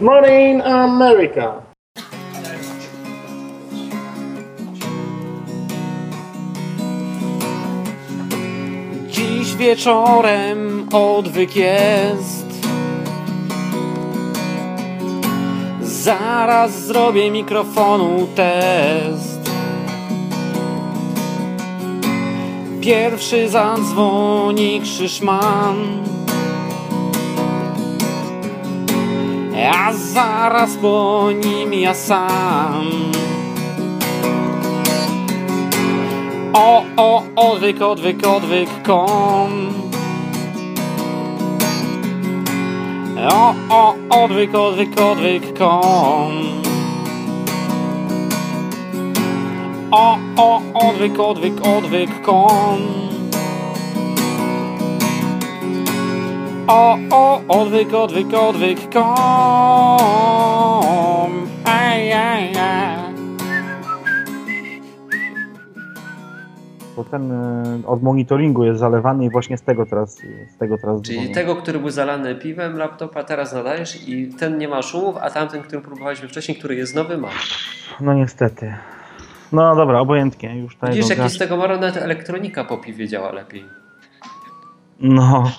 Morning America. Dziś wieczorem odwyk jest. Zaraz zrobię mikrofonu test. Pierwszy zadzwoni Krzyszman. A zaraz po nim ja sam. O, o, odwyk, odwyk, odwyk, kom. O, o, odwyk, odwyk, odwyk, kom. O, o, odwyk, odwyk, odwyk, kom. O, o, odwyk, odwyk, odwyk, kom. Aj, aj, aj. Bo ten y, od monitoringu jest zalewany i właśnie z tego teraz, z tego teraz Czyli dzwonię. tego, który był zalany piwem laptopa, teraz nadajesz i ten nie ma szumów, a tamten, który próbowaliśmy wcześniej, który jest nowy, ma. No niestety. No dobra, obojętnie. Już tutaj Widzisz, jak z tego nawet elektronika po piwie działa lepiej. No.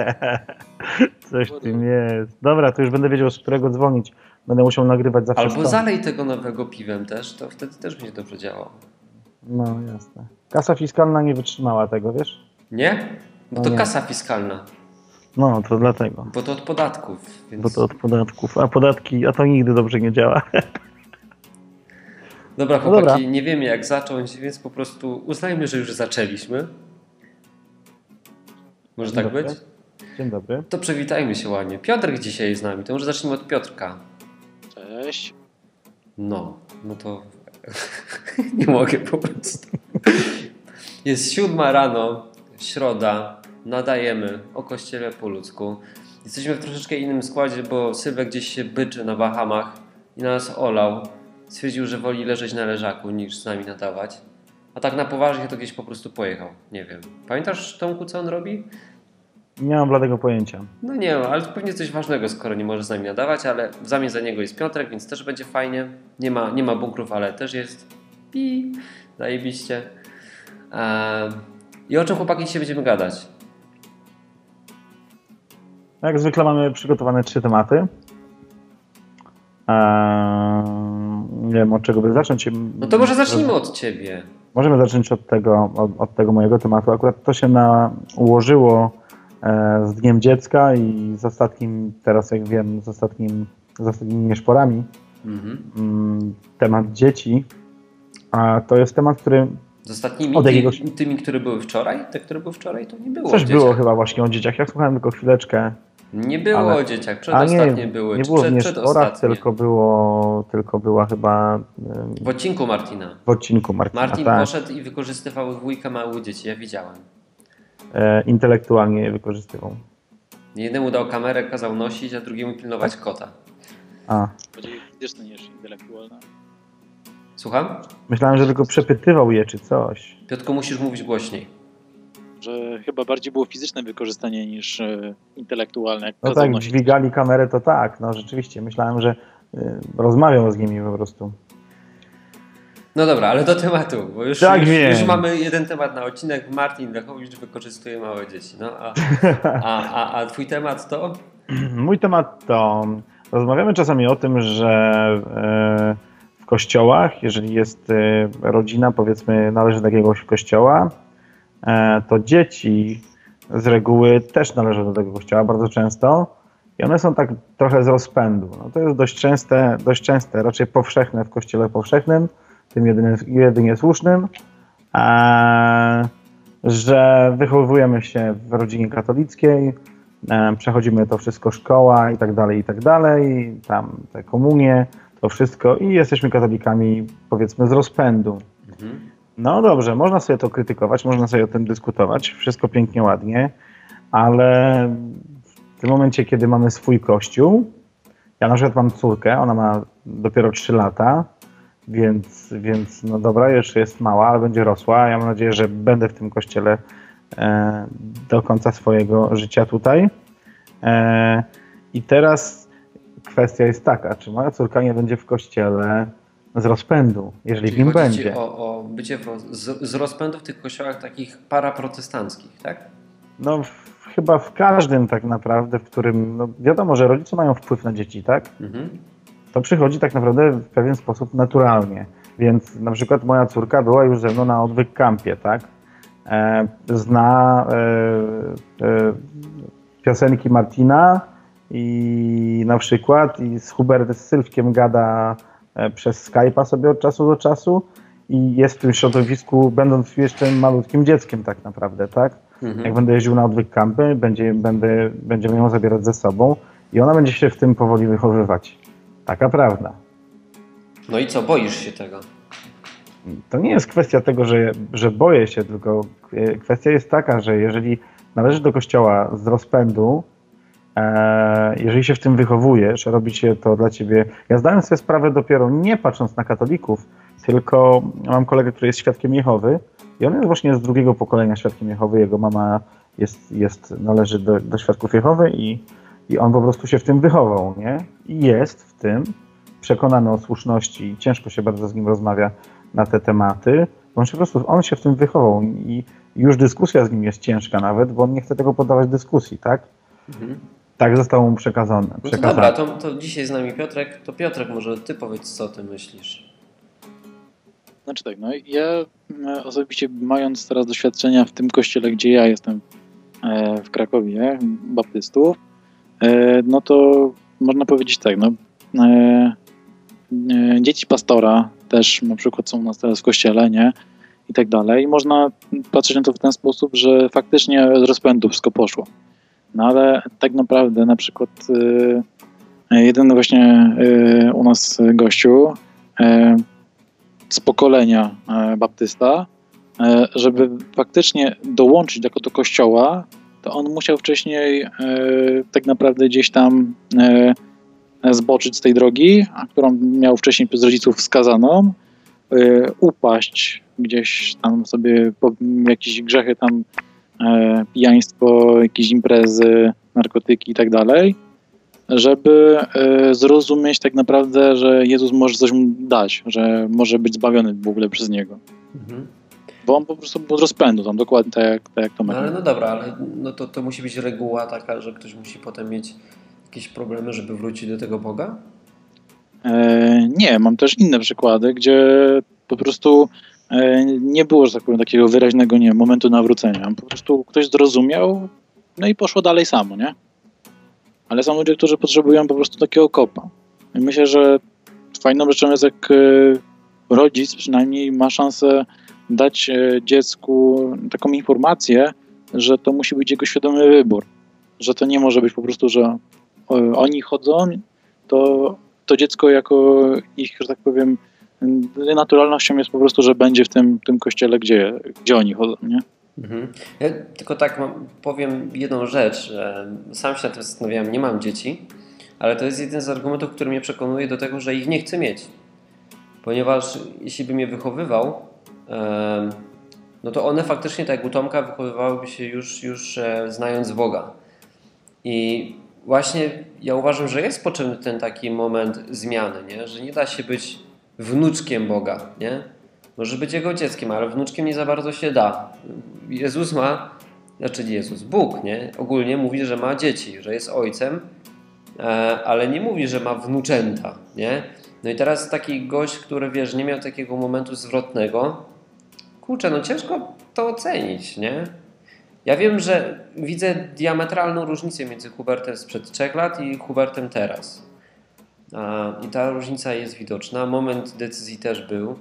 Coś w tym jest. Dobra, to już będę wiedział, z którego dzwonić. Będę musiał nagrywać zawsze Albo zalej tego nowego piwem też, to wtedy też będzie dobrze działało. No jasne. Kasa fiskalna nie wytrzymała tego, wiesz? Nie? Bo No to nie. kasa fiskalna, No, to dlatego. bo to od podatków. Więc... Bo to od podatków. A podatki, a to nigdy dobrze nie działa. Dobra, No chłopaki, dobra. nie wiemy jak zacząć, więc po prostu uznajmy, że już zaczęliśmy. Może tak Dobry. być? Dzień dobry. To przywitajmy się ładnie. Piotrek dzisiaj jest z nami, to może zacznijmy od Piotrka. Cześć. No, no to nie mogę po prostu. Jest siódma rano, środa, nadajemy o kościele po ludzku. Jesteśmy w troszeczkę innym składzie, bo Sylwek gdzieś się byczy na Bahamach i nas olał. Stwierdził, że woli leżeć na leżaku niż z nami nadawać. A tak na poważnie to gdzieś po prostu pojechał. Nie wiem. Pamiętasz Tomku, co on robi? Nie mam bladego pojęcia. No nie, ale to pewnie coś ważnego, skoro nie może z nami nadawać, ale w zamian za niego jest Piotrek, więc też będzie fajnie. Nie ma, nie ma bunkrów, ale też jest i zajebiście. Ehm, I o czym chłopaki dzisiaj będziemy gadać? Jak zwykle mamy przygotowane trzy tematy. Eee, nie wiem od czego by zacząć. No to może zacznijmy od ciebie. Możemy zacząć od tego, od, od tego mojego tematu. Akurat to się na, ułożyło z Dniem Dziecka i z ostatnim, teraz jak wiem, z, ostatnim, z ostatnimi nieszporami. Mhm. Mm, temat dzieci. A to jest temat, który Z ostatnimi, Od jakiegoś- tymi, które były wczoraj? Te, które były wczoraj, to nie było coś było chyba właśnie o dzieciach. Ja słuchałem tylko chwileczkę. Nie było Ale- o dzieciach, przedostatnie nie, były. nie było w przed, nieszporach, przedostatnie. tylko, było, tylko była chyba W odcinku Martina. w odcinku Martina. Martin tak. poszedł i wykorzystywał dwójkę małych dzieci, ja widziałem. E, intelektualnie je wykorzystywał. Jednemu dał kamerę, kazał nosić, a drugiemu pilnować kota. A, Bardziej fizyczne niż intelektualne. Słucham? myślałem, że tylko przepytywał je czy coś. Piotku, musisz mówić głośniej. Że chyba bardziej było fizyczne wykorzystanie niż e, intelektualne. Jak No tak, nosić. dźwigali kamerę, to tak, no rzeczywiście. Myślałem, że y, rozmawiał z nimi po prostu. No dobra, ale do tematu, bo już, Tak już, już mamy jeden temat na odcinek. Martin Lechowicz wykorzystuje małe dzieci. No, a, a, a, a twój temat to? Mój temat to rozmawiamy czasami o tym, że e, w kościołach, jeżeli jest e, rodzina, powiedzmy, należy do jakiegoś kościoła, e, to dzieci z reguły też należą do tego kościoła bardzo często i one są tak trochę z rozpędu. No, to jest dość częste, dość częste, raczej powszechne w kościele powszechnym, tym jedynie, jedynie słusznym, e, że wychowujemy się w rodzinie katolickiej, e, przechodzimy to wszystko szkoła i tak dalej, i tak dalej, tam te komunie, to wszystko i jesteśmy katolikami powiedzmy z rozpędu. Mhm. No dobrze, można sobie to krytykować, można sobie o tym dyskutować, wszystko pięknie, ładnie, ale w tym momencie, kiedy mamy swój kościół, ja na przykład mam córkę, ona ma dopiero 3 lata, więc, więc no dobra, jeszcze jest mała, ale będzie rosła. Ja mam nadzieję, że będę w tym kościele e, do końca swojego życia tutaj. E, I teraz kwestia jest taka, czy moja córka nie będzie w kościele z rozpędu, jeżeli Czyli w nim będzie. o, o bycie w, roz- z, z rozpędu w tych kościołach takich paraprotestanckich, tak? No w, chyba w każdym tak naprawdę, w którym, no wiadomo, że rodzice mają wpływ na dzieci, tak? Mhm. To przychodzi tak naprawdę w pewien sposób naturalnie. Więc na przykład moja córka była już ze mną na odwyk kampie, tak? E, zna e, e, piosenki Martina i na przykład i z Hubert z Sylwkiem gada e, przez Skype'a sobie od czasu do czasu i jest w tym środowisku, będąc jeszcze malutkim dzieckiem tak naprawdę, tak? Mhm. Jak będę jeździł na odwyk kampy, będzie, będę, będziemy ją zabierać ze sobą i ona będzie się w tym powoli wychowywać. Taka prawda. No i co, boisz się tego? To nie jest kwestia tego, że, że boję się, tylko kwestia jest taka, że jeżeli należysz do kościoła z rozpędu, e, jeżeli się w tym wychowujesz, robi się to dla ciebie. Ja zdałem sobie sprawę dopiero nie patrząc na katolików, tylko mam kolegę, który jest świadkiem Jehowy i on jest właśnie z drugiego pokolenia świadkiem Jehowy. Jego mama jest, jest, należy do, do świadków Jehowy i, i on po prostu się w tym wychował, nie? I jest w tym przekonany o słuszności. Ciężko się bardzo z nim rozmawia na te tematy. bo On się po prostu on się w tym wychował i już dyskusja z nim jest ciężka nawet, bo on nie chce tego poddawać dyskusji, tak? Mhm. Tak zostało mu przekazane. No to dobra, to, to dzisiaj z nami Piotrek. To Piotrek, może ty powiedz, co ty myślisz. Znaczy tak, no ja e, osobiście mając teraz doświadczenia w tym kościele, gdzie ja jestem e, w Krakowie, baptystów, no to można powiedzieć tak, no e, e, dzieci pastora też na przykład są u nas teraz w kościele, nie? I tak dalej. I można patrzeć na to w ten sposób, że faktycznie z rozpędu wszystko poszło. No ale tak naprawdę na przykład e, jeden właśnie e, u nas gościu e, z pokolenia e, baptysta, e, żeby faktycznie dołączyć jako do kościoła, to on musiał wcześniej e, tak naprawdę gdzieś tam e, zboczyć z tej drogi, a którą miał wcześniej przez rodziców wskazaną, e, upaść gdzieś tam sobie po jakieś grzechy tam e, pijaństwo, jakieś imprezy, narkotyki i tak dalej, żeby e, zrozumieć tak naprawdę, że Jezus może coś mu dać, że może być zbawiony w ogóle przez Niego. Mhm. Bo on po prostu był od rozpędu, tam dokładnie tak jak, tak jak No Tomek. ale no dobra, ale no to, to musi być reguła taka, że ktoś musi potem mieć jakieś problemy, żeby wrócić do tego Boga? E, nie, mam też inne przykłady, gdzie po prostu e, nie było, że tak powiem, takiego wyraźnego nie, momentu nawrócenia. Po prostu ktoś zrozumiał, no i poszło dalej samo, nie? Ale są ludzie, którzy potrzebują po prostu takiego kopa. I myślę, że fajną rzeczą jest, jak e, rodzic przynajmniej ma szansę dać e, dziecku taką informację, że to musi być jego świadomy wybór. Że to nie może być po prostu, że o, oni chodzą, to to dziecko jako ich, że tak powiem, naturalnością jest po prostu, że będzie w tym, tym kościele, gdzie, gdzie oni chodzą, nie? Mhm. Ja tylko tak powiem jedną rzecz. Sam się nad tym zastanawiałem, nie mam dzieci, ale to jest jeden z argumentów, który mnie przekonuje do tego, że ich nie chcę mieć. Ponieważ jeśli bym je wychowywał, no to one faktycznie, tak jak u Tomka, wychowywałyby się już, już e, znając Boga. I właśnie ja uważam, że jest potrzebny ten taki moment zmiany, nie? że nie da się być wnuczkiem Boga. Nie? Może być jego dzieckiem, ale wnuczkiem nie za bardzo się da. Jezus ma, znaczy Jezus, Bóg, nie? Ogólnie mówi, że ma dzieci, że jest ojcem, e, ale nie mówi, że ma wnuczęta, nie? No i teraz taki gość, który wiesz, nie miał takiego momentu zwrotnego, kurczę, no ciężko to ocenić, nie? Ja wiem, że widzę diametralną różnicę między Hubertem sprzed trzech lat i Hubertem teraz. I ta różnica jest widoczna. Moment decyzji też był.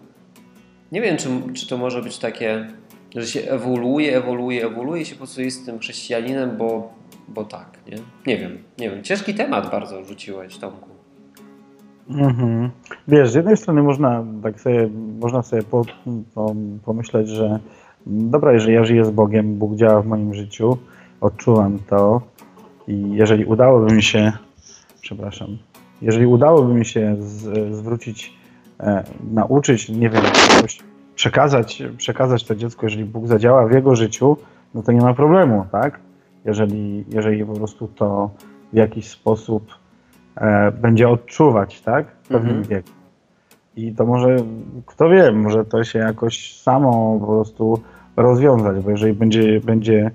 Nie wiem, czy, czy to może być takie, że się ewoluuje, ewoluuje, ewoluuje się po prostu jest tym chrześcijaninem, bo, bo tak, nie? Nie wiem, nie wiem. Ciężki temat bardzo rzuciłeś, Tomku. Mhm. Wiesz, z jednej strony można tak sobie, można sobie po, po, pomyśleć, że dobra, jeżeli ja żyję z Bogiem, Bóg działa w moim życiu, odczuwam to i jeżeli udałoby mi się, przepraszam, jeżeli udałoby mi się z, zwrócić, e, nauczyć, nie wiem, jakoś przekazać, przekazać to dziecko, jeżeli Bóg zadziała w jego życiu, no to nie ma problemu, tak? Jeżeli, jeżeli po prostu to w jakiś sposób e, będzie odczuwać, tak? W pewnym Mhm. wieku. I to może, kto wie, może to się jakoś samo po prostu rozwiązać, bo jeżeli będzie, będzie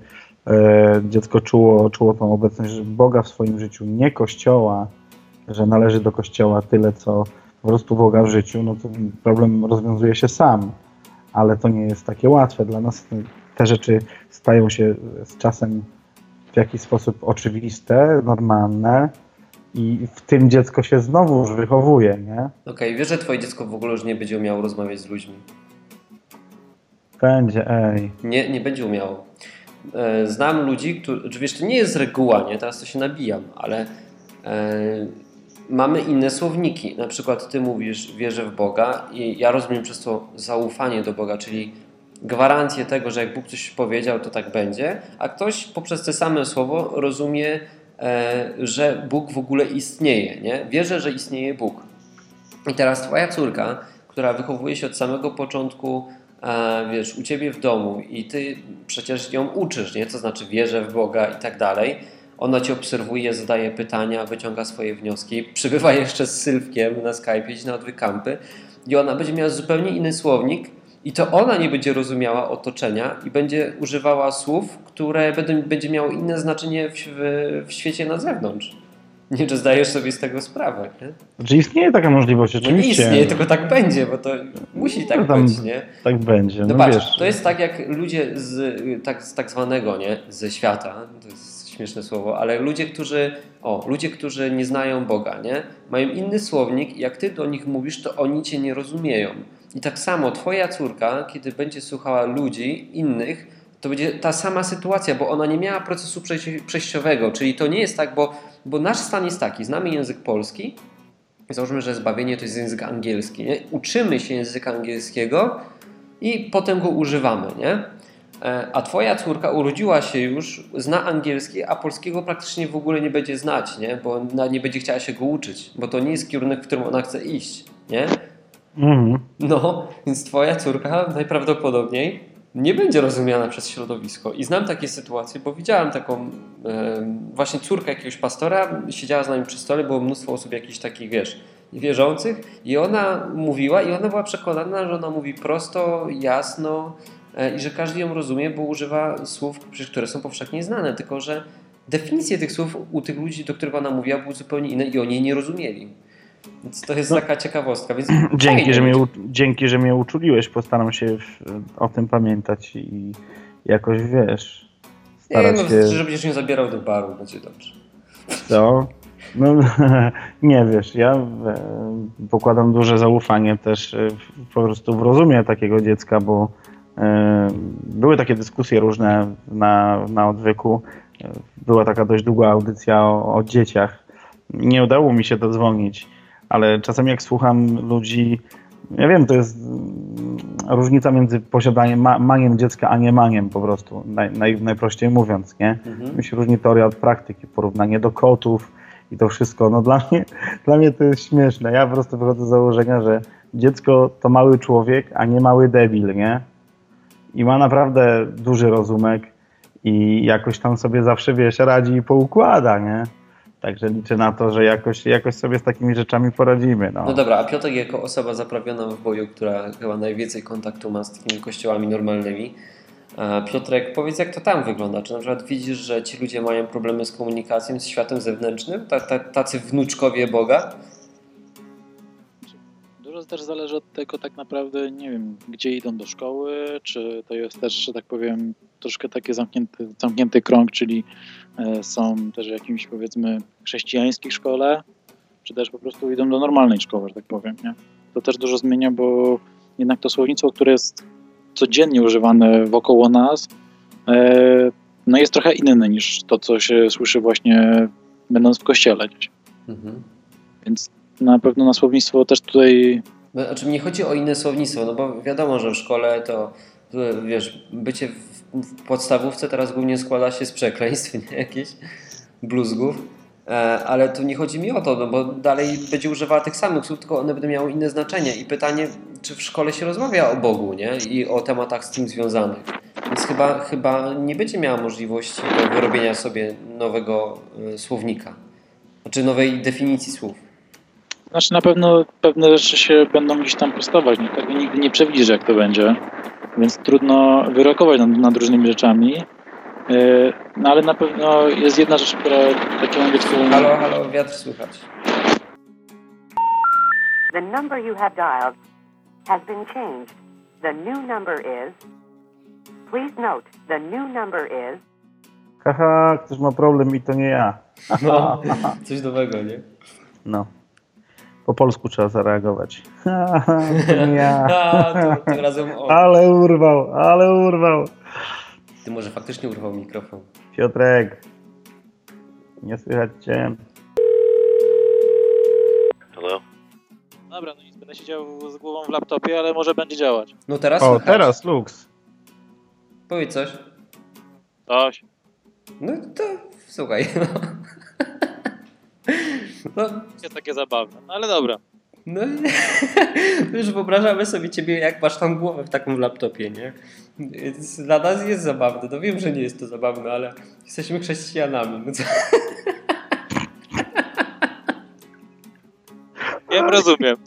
e, dziecko czuło, czuło tą obecność Boga w swoim życiu, nie Kościoła, że należy do Kościoła tyle, co po prostu Boga w życiu, no to problem rozwiązuje się sam. Ale to nie jest takie łatwe. Dla nas te rzeczy stają się z czasem w jakiś sposób oczywiste, normalne i w tym dziecko się znowu już wychowuje, nie? Okej, wiesz, że twoje dziecko w ogóle już nie będzie umiało rozmawiać z ludźmi. Będzie, ej. Nie, nie będzie umiało. E, Znam ludzi, którzy, wiesz, to nie jest reguła, nie? Teraz to się nabijam, ale e, mamy inne słowniki. Na przykład ty mówisz, wierzę w Boga i ja rozumiem przez to zaufanie do Boga, czyli gwarancję tego, że jak Bóg coś powiedział, to tak będzie, a ktoś poprzez te same słowo rozumie, że Bóg w ogóle istnieje, nie? Wierzę, że istnieje Bóg. I teraz twoja córka, która wychowuje się od samego początku, e, wiesz, u ciebie w domu i ty przecież ją uczysz, nie? To znaczy wierzę w Boga i tak dalej. Ona cię obserwuje, zadaje pytania, wyciąga swoje wnioski, przybywa jeszcze z Sylwkiem na Skype, idzie na dwie kampy i ona będzie miała zupełnie inny słownik i to ona nie będzie rozumiała otoczenia i będzie używała słów, które będą, będzie miało inne znaczenie w, w, w świecie na zewnątrz. Nie, czy zdajesz sobie z tego sprawę, nie? Znaczy istnieje taka możliwość, No nie oczywiście. istnieje, tylko tak będzie, bo to musi tak No być, nie? Tak będzie, No, no, patrz, wiesz. to jest tak jak ludzie z tak, z tak zwanego, nie? Ze świata, to jest śmieszne słowo, ale ludzie, którzy, o, ludzie, którzy nie znają Boga, nie? Mają inny słownik i jak ty do nich mówisz, to oni cię nie rozumieją. I tak samo twoja córka, kiedy będzie słuchała ludzi innych, to będzie ta sama sytuacja, bo ona nie miała procesu przejś- przejściowego, czyli to nie jest tak, bo, bo nasz stan jest taki, znamy język polski, Załóżmy, że zbawienie to jest język angielski. Nie? Uczymy się języka angielskiego i potem go używamy. Nie? E, A twoja córka urodziła się już, zna angielski, a polskiego praktycznie w ogóle nie będzie znać, nie? bo nie będzie chciała się go uczyć, bo to nie jest kierunek, w którym ona chce iść. Nie? Mhm. No, więc twoja córka najprawdopodobniej nie będzie rozumiana przez środowisko. I znam takie sytuacje, bo widziałem taką em, właśnie córkę jakiegoś pastora, siedziała z nami przy stole, było mnóstwo osób jakichś takich, wiesz, wierzących i ona mówiła i ona była przekonana, że ona mówi prosto, jasno e, i że każdy ją rozumie, bo używa słów, które są powszechnie znane, tylko że definicje tych słów u tych ludzi, do których ona mówiła, były zupełnie inne i oni jej nie rozumieli. Więc to jest taka ciekawostka. Więc Dzięki fajnie że, mnie, dzięki, że mnie uczuliłeś. Postaram się w, o tym pamiętać i jakoś wiesz. Nie, Starać no, się. że będziesz nie zabierał do baru, będzie dobrze. Co? No, nie wiesz, ja e, pokładam duże zaufanie też e, po prostu w rozumie takiego dziecka, bo e, były takie dyskusje różne na, na odwyku. Była taka dość długa audycja o, o dzieciach. Nie udało mi się dodzwonić, ale czasem jak słucham ludzi, ja wiem, to jest mm, różnica między posiadaniem, ma, maniem dziecka, a nie maniem po prostu, naj, naj, najprościej mówiąc, nie? Mhm. Mi się różni teoria od praktyki, porównanie do kotów i to wszystko. No dla mnie, dla mnie to jest śmieszne. Ja po prostu wychodzę z założenia, że dziecko to mały człowiek, a nie mały debil, nie? I ma naprawdę duży rozumek i jakoś tam sobie zawsze, wiesz, radzi i poukłada, nie? Także liczę na to, że jakoś, jakoś sobie z takimi rzeczami poradzimy, no. No dobra, a Piotr jako osoba zaprawiona w boju, która chyba najwięcej kontaktu ma z takimi kościołami normalnymi. a Piotrek, powiedz jak to tam wygląda? Czy na przykład widzisz, że ci ludzie mają problemy z komunikacją z światem zewnętrznym? Ta, ta, tacy wnuczkowie Boga? Dużo też zależy od tego tak naprawdę, nie wiem, gdzie idą do szkoły, czy to jest też, że tak powiem, troszkę taki zamknięty, zamknięty krąg, czyli e, są też w jakimś powiedzmy chrześcijańskiej szkole, czy też po prostu idą do normalnej szkoły, że tak powiem, nie? To też dużo zmienia, bo jednak to słownictwo, które jest codziennie używane wokoło nas, e, no jest trochę inne niż to, co się słyszy właśnie będąc w kościele gdzieś. Mhm. Więc na pewno na słownictwo też tutaj Znaczy nie chodzi o inne słownictwo, no bo wiadomo, że w szkole to to, wiesz, bycie w, podstawówce teraz głównie składa się z przekleństw, nie jakichś bluzgów, e, ale tu nie chodzi mi o to, no bo dalej będzie używała tych samych słów, tylko one będą miały inne znaczenie i pytanie, czy w szkole się rozmawia o Bogu, nie? I o tematach z tym związanych. Więc chyba, chyba nie będzie miała możliwości wyrobienia sobie nowego e, słownika. Znaczy nowej definicji słów. Znaczy na pewno pewne rzeczy się będą gdzieś tam prostować. Nie? Tego nigdy nie przewidzisz, jak to będzie. Więc trudno wyrokować nad, nad różnymi rzeczami. Yy, No ale na pewno jest jedna rzecz, która takie mówię twój... Halo, halo, wiatr słychać. The number you have dialed has been changed. The new number is. Please note, the new number is. Haha, ktoś ma problem i to nie ja. No, coś nowego, nie? No. Po polsku trzeba zareagować. Ja. A, tym razem on. Ale urwał, ale urwał. Ty może faktycznie urwał mikrofon. Piotrek. Nie słychać cię. Hello? Dobra, no nic, będę siedział z głową w laptopie, ale może będzie działać. No teraz O, słychać. teraz Lux. Powiedz coś. Coś. No to słuchaj. No, Jest takie zabawne, no ale dobra. no już wyobrażamy sobie ciebie, jak masz tam głowę w takim laptopie, nie? Więc dla nas jest zabawne. No wiem, że nie jest to zabawne, ale jesteśmy chrześcijanami. No co? Wiem, rozumiem.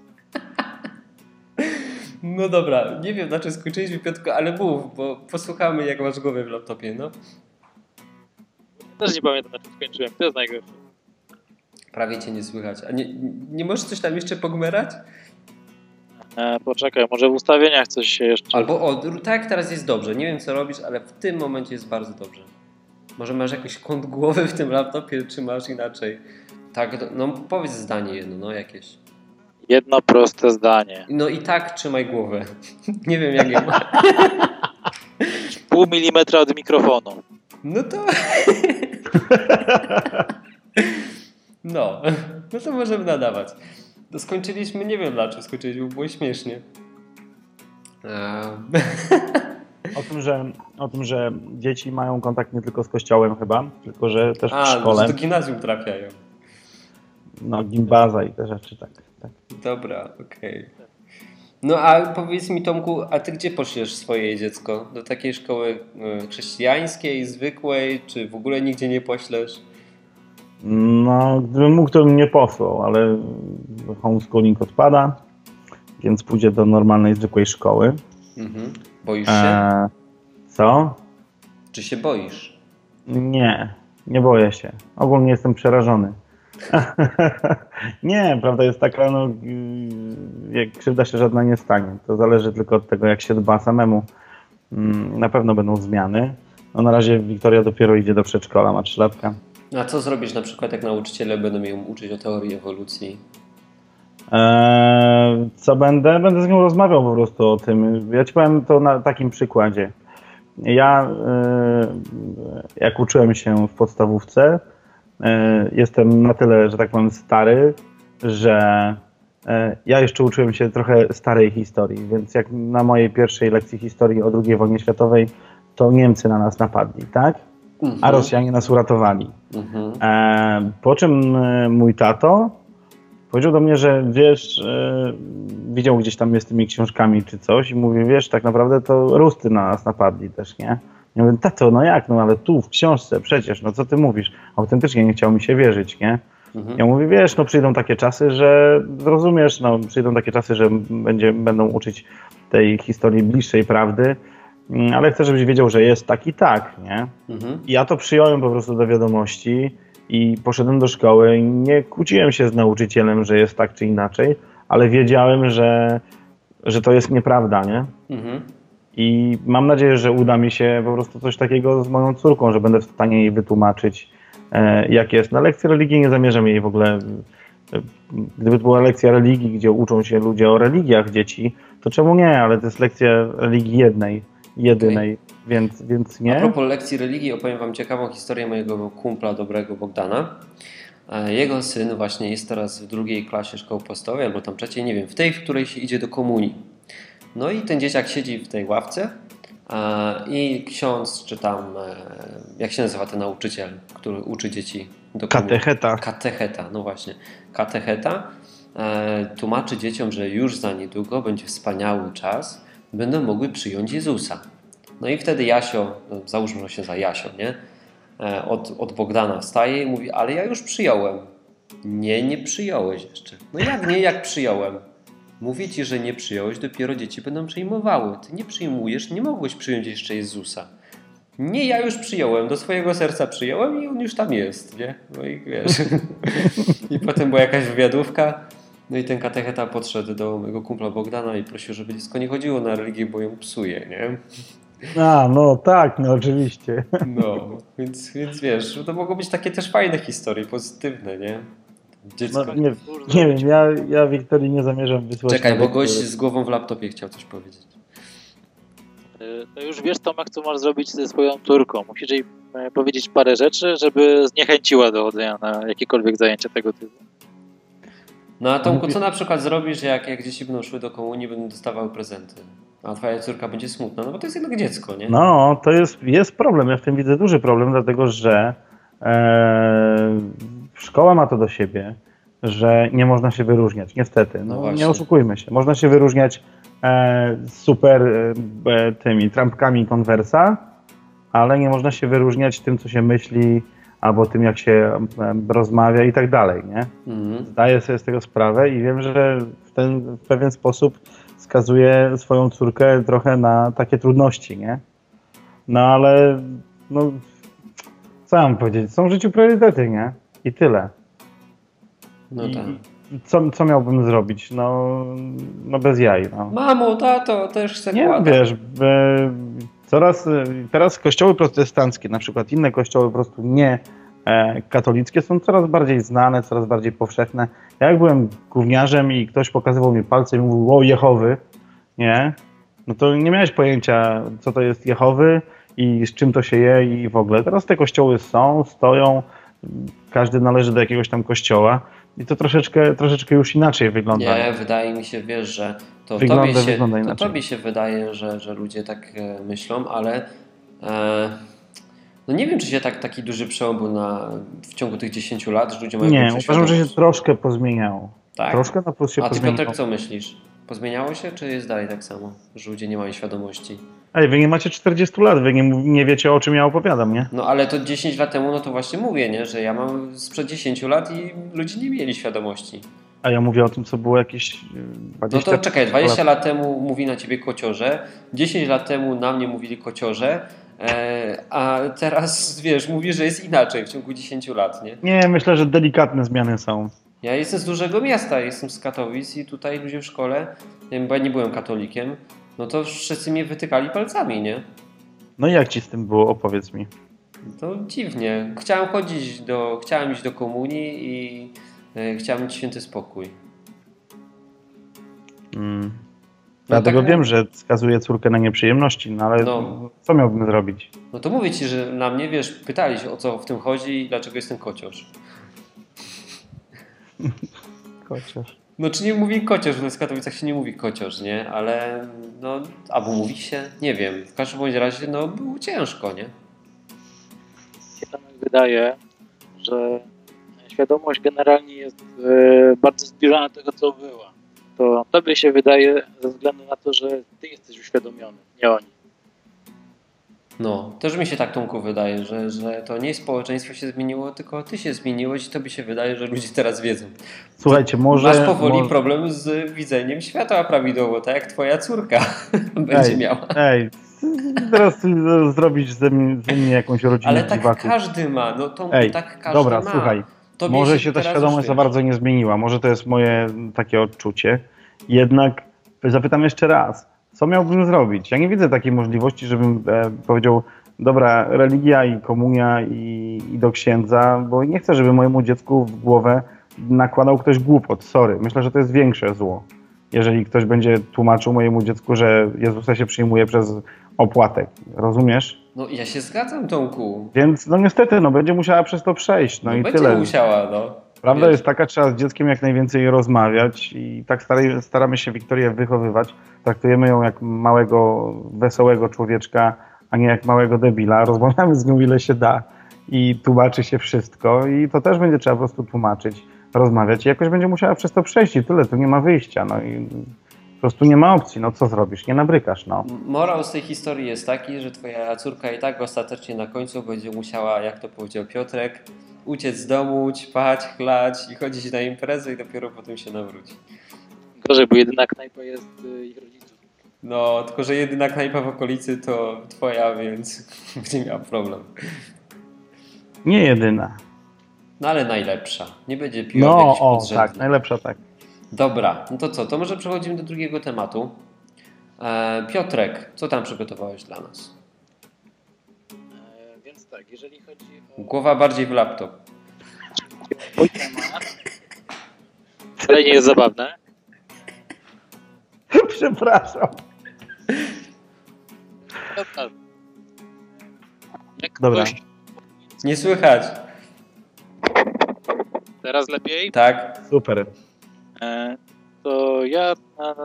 No dobra, nie wiem na czym skończyliśmy Piotko, ale mów, bo posłuchamy jak masz głowę w laptopie, no. Też nie pamiętam, na czym skończyłem. To jest najgorsze. Prawie cię nie słychać. A nie, nie możesz coś tam jeszcze pogmerać? E, poczekaj, może w ustawieniach coś się jeszcze... Albo o, tak teraz jest dobrze. Nie wiem co robisz, ale w tym momencie jest bardzo dobrze. Może masz jakiś kąt głowy w tym laptopie, czy masz inaczej? Tak, no powiedz zdanie jedno, no jakieś. Jedno proste zdanie. No i tak trzymaj głowę. nie wiem jak ja mam. Pół milimetra od mikrofonu. No to... no, no to możemy nadawać. To skończyliśmy, nie wiem dlaczego skończyliśmy, bo było śmiesznie. Ehm, O tym, że, o tym, że dzieci mają kontakt nie tylko z kościołem chyba, tylko że też w A, no, szkole. że do gimnazjum trafiają. No, gimbaza i te rzeczy, tak. tak. Dobra, okej. No a powiedz mi Tomku, a ty gdzie poszliesz swoje dziecko? Do takiej szkoły e, chrześcijańskiej, zwykłej, czy w ogóle nigdzie nie poślesz? No, gdybym mógł, to bym nie posłał, ale homeschooling odpada, więc pójdzie do normalnej, zwykłej szkoły. Mhm. Boisz się? E, co? Czy się boisz? Nie, nie boję się. Ogólnie jestem przerażony. nie, prawda jest taka, no, jak krzywda się żadna nie stanie. To zależy tylko od tego, jak się dba samemu. Mm, Na pewno będą zmiany. No, na razie Wiktoria dopiero idzie do przedszkola, ma 3 latka. A co zrobisz na przykład, jak nauczyciele będą ją uczyć o teorii ewolucji? Eee, co będę? Będę z nią rozmawiał po prostu o tym. Ja ci powiem to na takim przykładzie. Ja, eee, jak uczyłem się w podstawówce, eee, jestem na tyle, że tak powiem, stary, że eee, ja jeszcze uczyłem się trochę starej historii, więc jak na mojej pierwszej lekcji historii o II wojnie światowej, to Niemcy na nas napadli, tak? A Rosjanie nas uratowali. Mhm. E, po czym e, mój tato powiedział do mnie, że wiesz, e, widział gdzieś tam mnie z tymi książkami czy coś i mówi, wiesz, tak naprawdę to Rusty na nas napadli też, nie? Ja mówię, tato, no jak, no ale tu w książce przecież, no co ty mówisz? Autentycznie nie chciał mi się wierzyć, nie? Mhm. Ja mówię, wiesz, no przyjdą takie czasy, że zrozumiesz, no przyjdą takie czasy, że będzie, będą uczyć tej historii bliższej prawdy, ale chcę, żebyś wiedział, że jest tak i tak, nie? Mhm. I ja to przyjąłem po prostu do wiadomości i poszedłem do szkoły. i Nie kłóciłem się z nauczycielem, że jest tak czy inaczej, ale wiedziałem, że, że to jest nieprawda, nie? Mhm. I mam nadzieję, że uda mi się po prostu coś takiego z moją córką, że będę w stanie jej wytłumaczyć, e, jak jest. Na lekcji religii nie zamierzam jej w ogóle. e, Gdyby to była lekcja religii, gdzie uczą się ludzie o religiach dzieci, to czemu nie? Ale to jest lekcja religii jednej, jedynej, więc, więc A nie. propos lekcji religii opowiem Wam ciekawą historię mojego kumpla dobrego Bogdana. E, Jego syn właśnie jest teraz w drugiej klasie szkoły podstawowej, albo tam trzeciej, nie wiem, w tej, w której się idzie do komunii. No i ten dzieciak siedzi w tej ławce e, i ksiądz, czy tam, e, jak się nazywa ten nauczyciel, który uczy dzieci do komunii? Katecheta. Katecheta, no właśnie. Katecheta tłumaczy dzieciom, że już za niedługo będzie wspaniały czas, będą mogły przyjąć Jezusa. No i wtedy Jasio, no załóżmy że się za Jasio, nie? E, od, od Bogdana wstaje i mówi, ale ja już przyjąłem. Nie, nie przyjąłeś jeszcze. No jak nie, jak przyjąłem? Mówię ci, że nie przyjąłeś, dopiero dzieci będą przyjmowały. Ty nie przyjmujesz, nie mogłeś przyjąć jeszcze Jezusa. Nie, ja już przyjąłem, do swojego serca przyjąłem i on już tam jest, nie? No i wiesz. I potem była jakaś wywiadówka, no i ten katecheta podszedł do mojego kumpla Bogdana i prosił, żeby dziecko nie chodziło na religię, bo ją psuje, nie? A, no tak, no oczywiście. No, więc, więc wiesz, to mogą być takie też fajne historie, pozytywne, nie? Dziecko... No, nie, nie wiem, ja, ja Wiktorii nie zamierzam wysłać. Czekaj, bo gość z głową w laptopie chciał coś powiedzieć. To już wiesz, Tomek, co masz zrobić ze swoją córką. Musisz jej e, powiedzieć parę rzeczy, żeby zniechęciła do chodzenia na jakiekolwiek zajęcia tego typu. No a Tomku, co na przykład zrobisz, jak, jak dzieci będą szły do komunii, będą dostawały prezenty? A twoja córka będzie smutna, no bo to jest jednak dziecko, nie? No, to jest, jest problem. Ja w tym widzę duży problem, dlatego że e, szkoła ma to do siebie, że nie można się wyróżniać. Niestety. No No, właśnie. nie oszukujmy się. Można się wyróżniać e, super e, tymi trampkami konwersa, ale nie można się wyróżniać tym, co się myśli, albo tym, jak się rozmawia i tak dalej, nie? Mhm. Zdaję sobie z tego sprawę i wiem, że w ten w pewien sposób skazuje swoją córkę trochę na takie trudności, nie? No ale, no, co mam powiedzieć? Są w życiu priorytety, nie? I tyle. No tak. co, co miałbym zrobić? No, no bez jaj, no. Mamo, tato, też chcę Nie, kłada. wiesz, e, coraz, e, teraz kościoły protestanckie, na przykład inne kościoły po prostu nie e, katolickie są coraz bardziej znane, coraz bardziej powszechne. Ja jak byłem gówniarzem i ktoś pokazywał mi palcem i mówił, o Jehowy, nie? No to nie miałeś pojęcia, co to jest Jehowy i z czym to się je i w ogóle. Teraz te kościoły są, stoją, każdy należy do jakiegoś tam kościoła i to troszeczkę, troszeczkę już inaczej wygląda. Nie, wydaje mi się, wiesz, że to Wygląda- tobie się, wygląda to inaczej. tobie się wydaje, że, że ludzie tak e, myślą, ale e, no nie wiem, czy się tak, taki duży przełom był na, w ciągu tych 10 lat, że ludzie mają Nie, uważam, że się troszkę pozmieniało. Tak? Troszkę na plus się A ty pozmieniło. Piotrek co myślisz? Pozmieniało się, czy jest dalej tak samo, że ludzie nie mają świadomości? Ej, wy nie macie 40 lat, wy nie, nie wiecie o czym ja opowiadam, nie? No ale to 10 lat temu, no to właśnie mówię, nie? że ja mam sprzed 10 lat i ludzie nie mieli świadomości. A ja mówię o tym, co było jakieś y, No 20 to czekaj, 20 lat. lat temu mówi na ciebie kociorze, 10 lat temu na mnie mówili kociorze, e, a teraz wiesz, mówi, że jest inaczej w ciągu 10 lat, nie? Nie, myślę, że delikatne zmiany są. Ja jestem z dużego miasta, jestem z Katowic i tutaj ludzie w szkole, nie wiem, bo ja nie byłem katolikiem, no to wszyscy mnie wytykali palcami, nie? No i jak ci z tym było? Opowiedz mi. To dziwnie. Chciałem chodzić do, chciałem iść do komunii i e, chciałem mieć święty spokój. Mm. Dlatego tak- wiem, że skazuje córkę na nieprzyjemności, no ale No. co miałbym zrobić? No to mówię ci, że na mnie, wiesz, pytali się o co w tym chodzi i dlaczego jestem kociorz. Chociaż. No czy nie mówi kociorz, bo w Katowicach się nie mówi kociorz, nie? Ale no, albo mówi się, nie wiem. W każdym bądź razie, no było ciężko, nie? wydaje, że świadomość generalnie jest e, bardzo zbliżona do tego, co była. To tobie się wydaje ze względu na to, że ty jesteś uświadomiony, nie oni. No, też mi się tak Tomku wydaje, że, że to nie społeczeństwo się zmieniło, tylko ty się zmieniłeś i tobie się wydaje, że ludzie teraz wiedzą. Słuchajcie, może... Masz powoli może... problem z widzeniem świata prawidłowo, tak jak twoja córka będzie Ej, miała. Ej, teraz zrobić ze mnie, ze mnie jakąś rodzinę Ale tak dziwaków. każdy ma, no to Ej, tak każdy dobra, ma. słuchaj. Tobie Może się ta teraz świadomość za bardzo nie zmieniła, może to jest moje takie odczucie. Jednak zapytam jeszcze raz, co miałbym zrobić? Ja nie widzę takiej możliwości, żebym e, powiedział, dobra, religia i komunia i, i do księdza, bo nie chcę, żeby mojemu dziecku w głowę nakładał ktoś głupot. Sorry, myślę, że to jest większe zło. Jeżeli ktoś będzie tłumaczył mojemu dziecku, że Jezusa się przyjmuje przez opłatek. Rozumiesz? No ja się zgadzam, Tomku. Więc no niestety, no będzie musiała przez to przejść. No, No, i będzie tyle. musiała, no. Prawda Wiesz. jest taka, trzeba z dzieckiem jak najwięcej rozmawiać i tak staramy się Wiktorię wychowywać. Traktujemy ją jak małego, wesołego człowieczka, a nie jak małego debila. Rozmawiamy z nią ile się da i tłumaczy się wszystko i to też będzie trzeba po prostu tłumaczyć, rozmawiać i jakoś będzie musiała przez to przejść i tyle, tu nie ma wyjścia. No i po prostu nie ma opcji, no co zrobisz, nie nabrykasz, no. Morał z tej historii jest taki, że twoja córka i tak ostatecznie na końcu będzie musiała, jak to powiedział Piotrek, uciec z domu, ćpać, chlać i chodzić na imprezę i dopiero potem się nawróci. Gorzej, bo jedyna knajpa jest y, ich rodziców. No, tylko że jedyna knajpa w okolicy to twoja, więc będzie miała problem. Nie jedyna. No ale najlepsza. Nie będzie piła No, o, podrzędny. tak, najlepsza tak. Dobra, no to co? To może przechodzimy do drugiego tematu. E, Piotrek, co tam przygotowałeś dla nas? E, tak, jeżeli chodzi o Głowa bardziej w laptop. mój temat, wcale nie jest zabawne. Przepraszam. Jak Dobra. ktoś Nie słychać. teraz lepiej, Tak? Super. E, to ja e,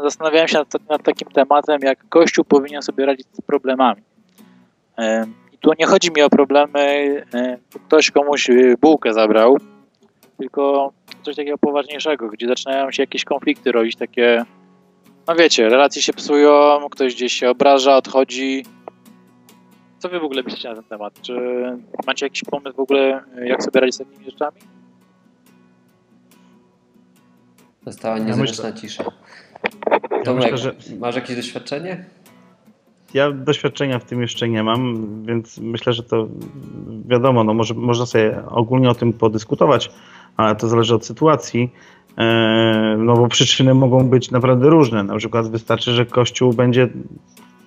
zastanawiałem się nad, nad takim tematem, jak Kościół powinien sobie radzić z problemami. Tu nie chodzi mi o problemy, e, ktoś komuś e, bułkę zabrał, tylko coś takiego poważniejszego, gdzie zaczynają się jakieś konflikty robić, takie, no wiecie, relacje się psują, ktoś gdzieś się obraża, odchodzi. Co wy w ogóle myślicie na ten temat? Czy macie jakiś pomysł w ogóle, e, jak sobie radzić z takimi rzeczami? Nastała Ja niezręczna myślę- cisza. Ja Tomek, myślę, że masz jakieś doświadczenie? Ja doświadczenia w tym jeszcze nie mam, więc myślę, że to wiadomo, no może, można sobie ogólnie o tym podyskutować, ale to zależy od sytuacji. E, No bo przyczyny mogą być naprawdę różne. Na przykład wystarczy, że kościół będzie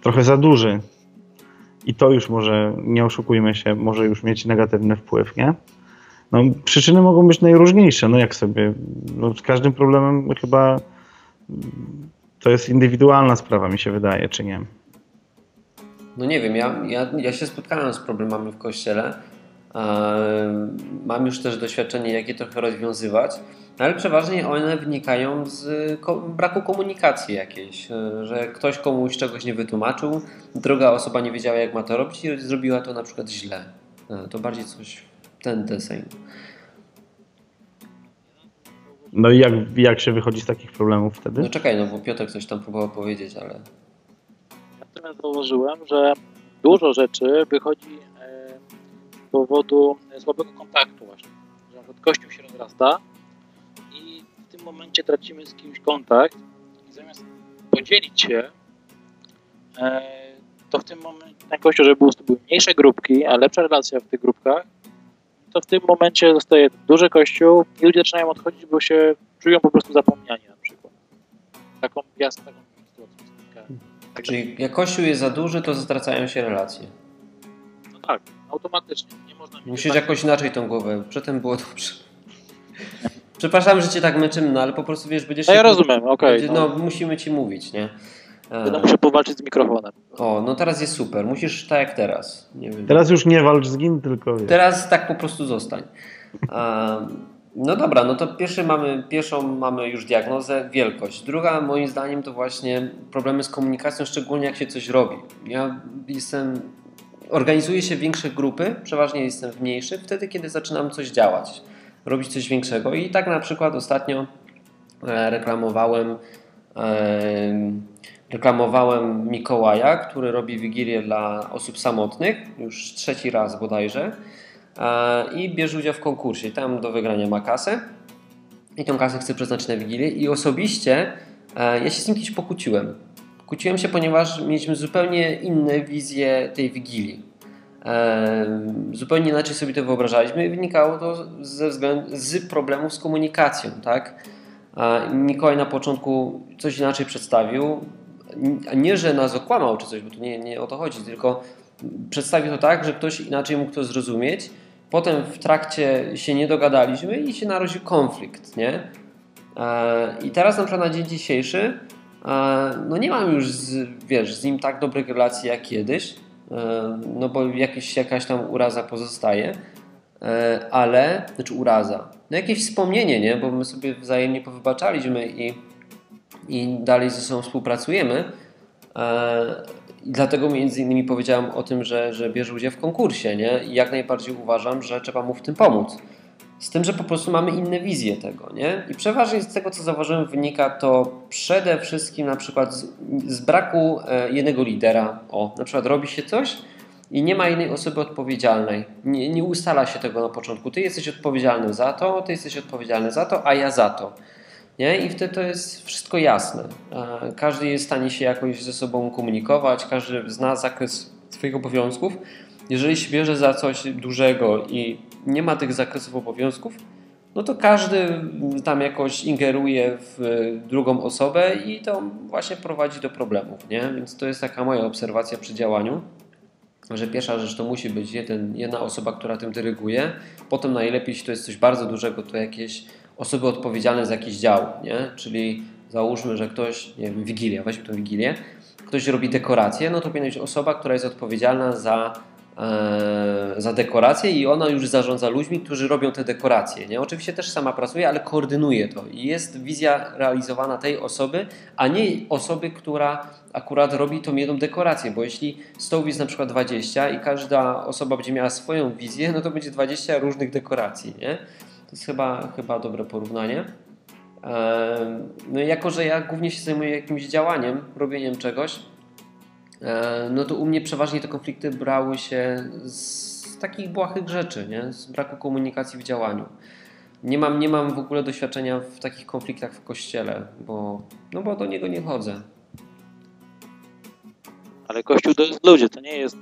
trochę za duży. I to już może, nie oszukujmy się, może już mieć negatywny wpływ, nie? No, przyczyny mogą być najróżniejsze. No jak sobie, no, z każdym problemem chyba to jest indywidualna sprawa, mi się wydaje, czy nie? No nie wiem, ja, ja, ja się spotkałem z problemami w kościele. Mam już też doświadczenie, jak je trochę rozwiązywać, ale przeważnie one wynikają z braku komunikacji jakiejś, e, że ktoś komuś czegoś nie wytłumaczył, druga osoba nie wiedziała, jak ma to robić i zrobiła to na przykład źle. E, To bardziej coś w ten deseń. No i jak, jak się wychodzi z takich problemów wtedy? No czekaj, no bo Piotr coś tam próbował powiedzieć, ale Natomiast zauważyłem, że dużo rzeczy wychodzi e, z powodu słabego kontaktu właśnie. Że na kościół się rozrasta i w tym momencie tracimy z kimś kontakt i zamiast podzielić się, e, to w tym momencie ten kościół, żeby były mniejsze grupki, a lepsza relacja w tych grupkach, to w tym momencie zostaje duży kościół i ludzie zaczynają odchodzić, bo się czują po prostu zapomniani na przykład. Taką, ja z taką czyli jak kościół jest za duży, to zatracają się relacje. No tak, automatycznie. Nie można mieć Musisz tak- jakoś inaczej tą głowę. Przedtem było dobrze. Przepraszam, że cię tak męczymy, no ale po prostu wiesz, będziesz. No ja się- rozumiem, okej. będzie- no. no. musimy ci mówić, nie? E, Będę muszę powalczyć z mikrofonem. O, no teraz jest super. Musisz tak jak teraz. Nie wiem. Teraz już nie walcz z nim, tylko wiesz. Teraz tak po prostu zostań. A, no dobra, no to pierwszy mamy, pierwszą mamy już diagnozę, wielkość. Druga moim zdaniem to właśnie problemy z komunikacją, szczególnie jak się coś robi. Ja jestem, organizuję się w większe grupy, przeważnie jestem w mniejszych, wtedy kiedy zaczynam coś działać, robić coś większego. I tak na przykład ostatnio e, reklamowałem e, reklamowałem Mikołaja, który robi wigilię dla osób samotnych, już trzeci raz bodajże i bierze udział w konkursie. Tam do wygrania ma kasę i tą kasę chce przeznaczyć na wigilię i osobiście e, ja się z nim kiedyś pokłóciłem. Kłóciłem się, ponieważ mieliśmy zupełnie inne wizje tej wigilii. E, Zupełnie inaczej sobie to wyobrażaliśmy i wynikało to ze względu, z problemów z komunikacją, tak? Mikołaj na początku coś inaczej przedstawił. Nie, że nas okłamał czy coś, bo tu nie, nie o to chodzi, tylko przedstawił to tak, że ktoś inaczej mógł to zrozumieć. Potem w trakcie się nie dogadaliśmy i się narodził konflikt, nie? E, I teraz na przykład na dzień dzisiejszy e, no nie mam już z, wiesz, z nim tak dobrych relacji jak kiedyś, e, no bo jakiś, jakaś tam uraza pozostaje, ale, znaczy uraza, no jakieś wspomnienie, nie? Bo my sobie wzajemnie powybaczaliśmy i, i dalej ze sobą współpracujemy. Dlatego między innymi powiedziałem o tym, że, że bierze udział w konkursie, nie? I jak najbardziej uważam, że trzeba mu w tym pomóc. Z tym, że po prostu mamy inne wizje tego, nie? I przeważnie z tego, co zauważyłem, wynika to przede wszystkim na przykład z, z braku e, jednego lidera. O, na przykład robi się coś i nie ma innej osoby odpowiedzialnej. Nie, nie ustala się tego na początku. Ty jesteś odpowiedzialny za to, ty jesteś odpowiedzialny za to, a ja za to. Nie? I wtedy to jest wszystko jasne. E, każdy jest w stanie się jakoś ze sobą komunikować, każdy zna zakres swoich obowiązków. Jeżeli się bierze za coś dużego i nie ma tych zakresów obowiązków, no to każdy tam jakoś ingeruje w drugą osobę i to właśnie prowadzi do problemów. Nie? Więc to jest taka moja obserwacja przy działaniu że pierwsza rzecz to musi być jeden, jedna osoba, która tym dyryguje. Potem najlepiej, jeśli to jest coś bardzo dużego, to jakieś osoby odpowiedzialne za jakiś dział, nie? Czyli załóżmy, że ktoś, nie wiem, Wigilia, weźmy tą Wigilię, ktoś robi dekorację, no to powinna być osoba, która jest odpowiedzialna za E, za dekorację i ona już zarządza ludźmi, którzy robią te dekoracje. Nie? Oczywiście też sama pracuje, ale koordynuje to i jest wizja realizowana tej osoby, a nie osoby, która akurat robi tą jedną dekorację, bo jeśli stołów jest na przykład 20 i każda osoba będzie miała swoją wizję, no to będzie 20 różnych dekoracji. Nie? To jest chyba, chyba dobre porównanie. No jako, że ja głównie się zajmuję jakimś działaniem, robieniem czegoś, no to u mnie przeważnie te konflikty brały się z takich błahych rzeczy, nie? z braku komunikacji w działaniu. Nie mam, nie mam w ogóle doświadczenia w takich konfliktach w kościele, bo, no bo do niego nie chodzę. Ale kościół to jest ludzie, to nie jest.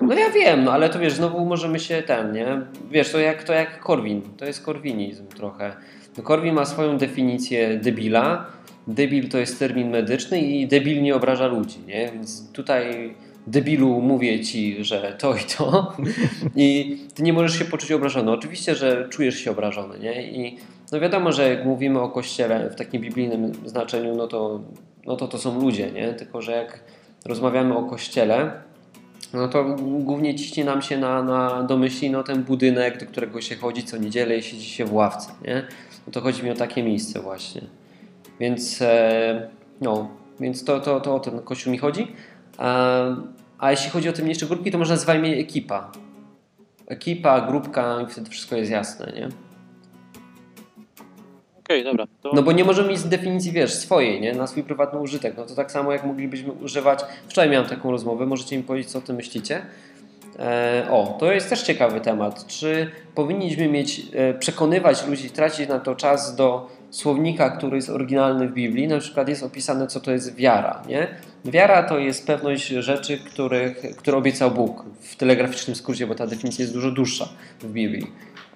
No ja wiem, no ale to wiesz, znowu możemy się ten, nie? Wiesz, to jak, to jak Korwin, to jest korwinizm trochę. No Korwin ma swoją definicję debila, debil to jest termin medyczny i debil nie obraża ludzi, nie? Więc tutaj debilu mówię ci, że to i to i ty nie możesz się poczuć obrażony. Oczywiście, że czujesz się obrażony, nie? I no wiadomo, że jak mówimy o Kościele w takim biblijnym znaczeniu, no to, no to to są ludzie, nie? Tylko, że jak rozmawiamy o Kościele, no to głównie ciśnie nam się na, na domyśli no ten budynek, do którego się chodzi co niedzielę i siedzi się w ławce, nie? No to chodzi mi o takie miejsce właśnie. Więc, e, no, więc to, to, to o ten kościół mi chodzi. A jeśli chodzi o te mniejsze grupki, to można nazwać je ekipa. Ekipa, grupka i wtedy wszystko jest jasne, nie? Okay, dobra. To... No bo nie możemy mieć definicji, wiesz, swojej, nie? Na swój prywatny użytek. No to tak samo jak moglibyśmy używać... Wczoraj miałem taką rozmowę, możecie mi powiedzieć, co o tym myślicie. E, o, to jest też ciekawy temat. Czy powinniśmy mieć, e, przekonywać ludzi, tracić na to czas do słownika, który jest oryginalny w Biblii, na przykład jest opisane, co to jest wiara. Nie? Wiara to jest pewność rzeczy, których, które obiecał Bóg w telegraficznym skrócie, bo ta definicja jest dużo dłuższa w Biblii.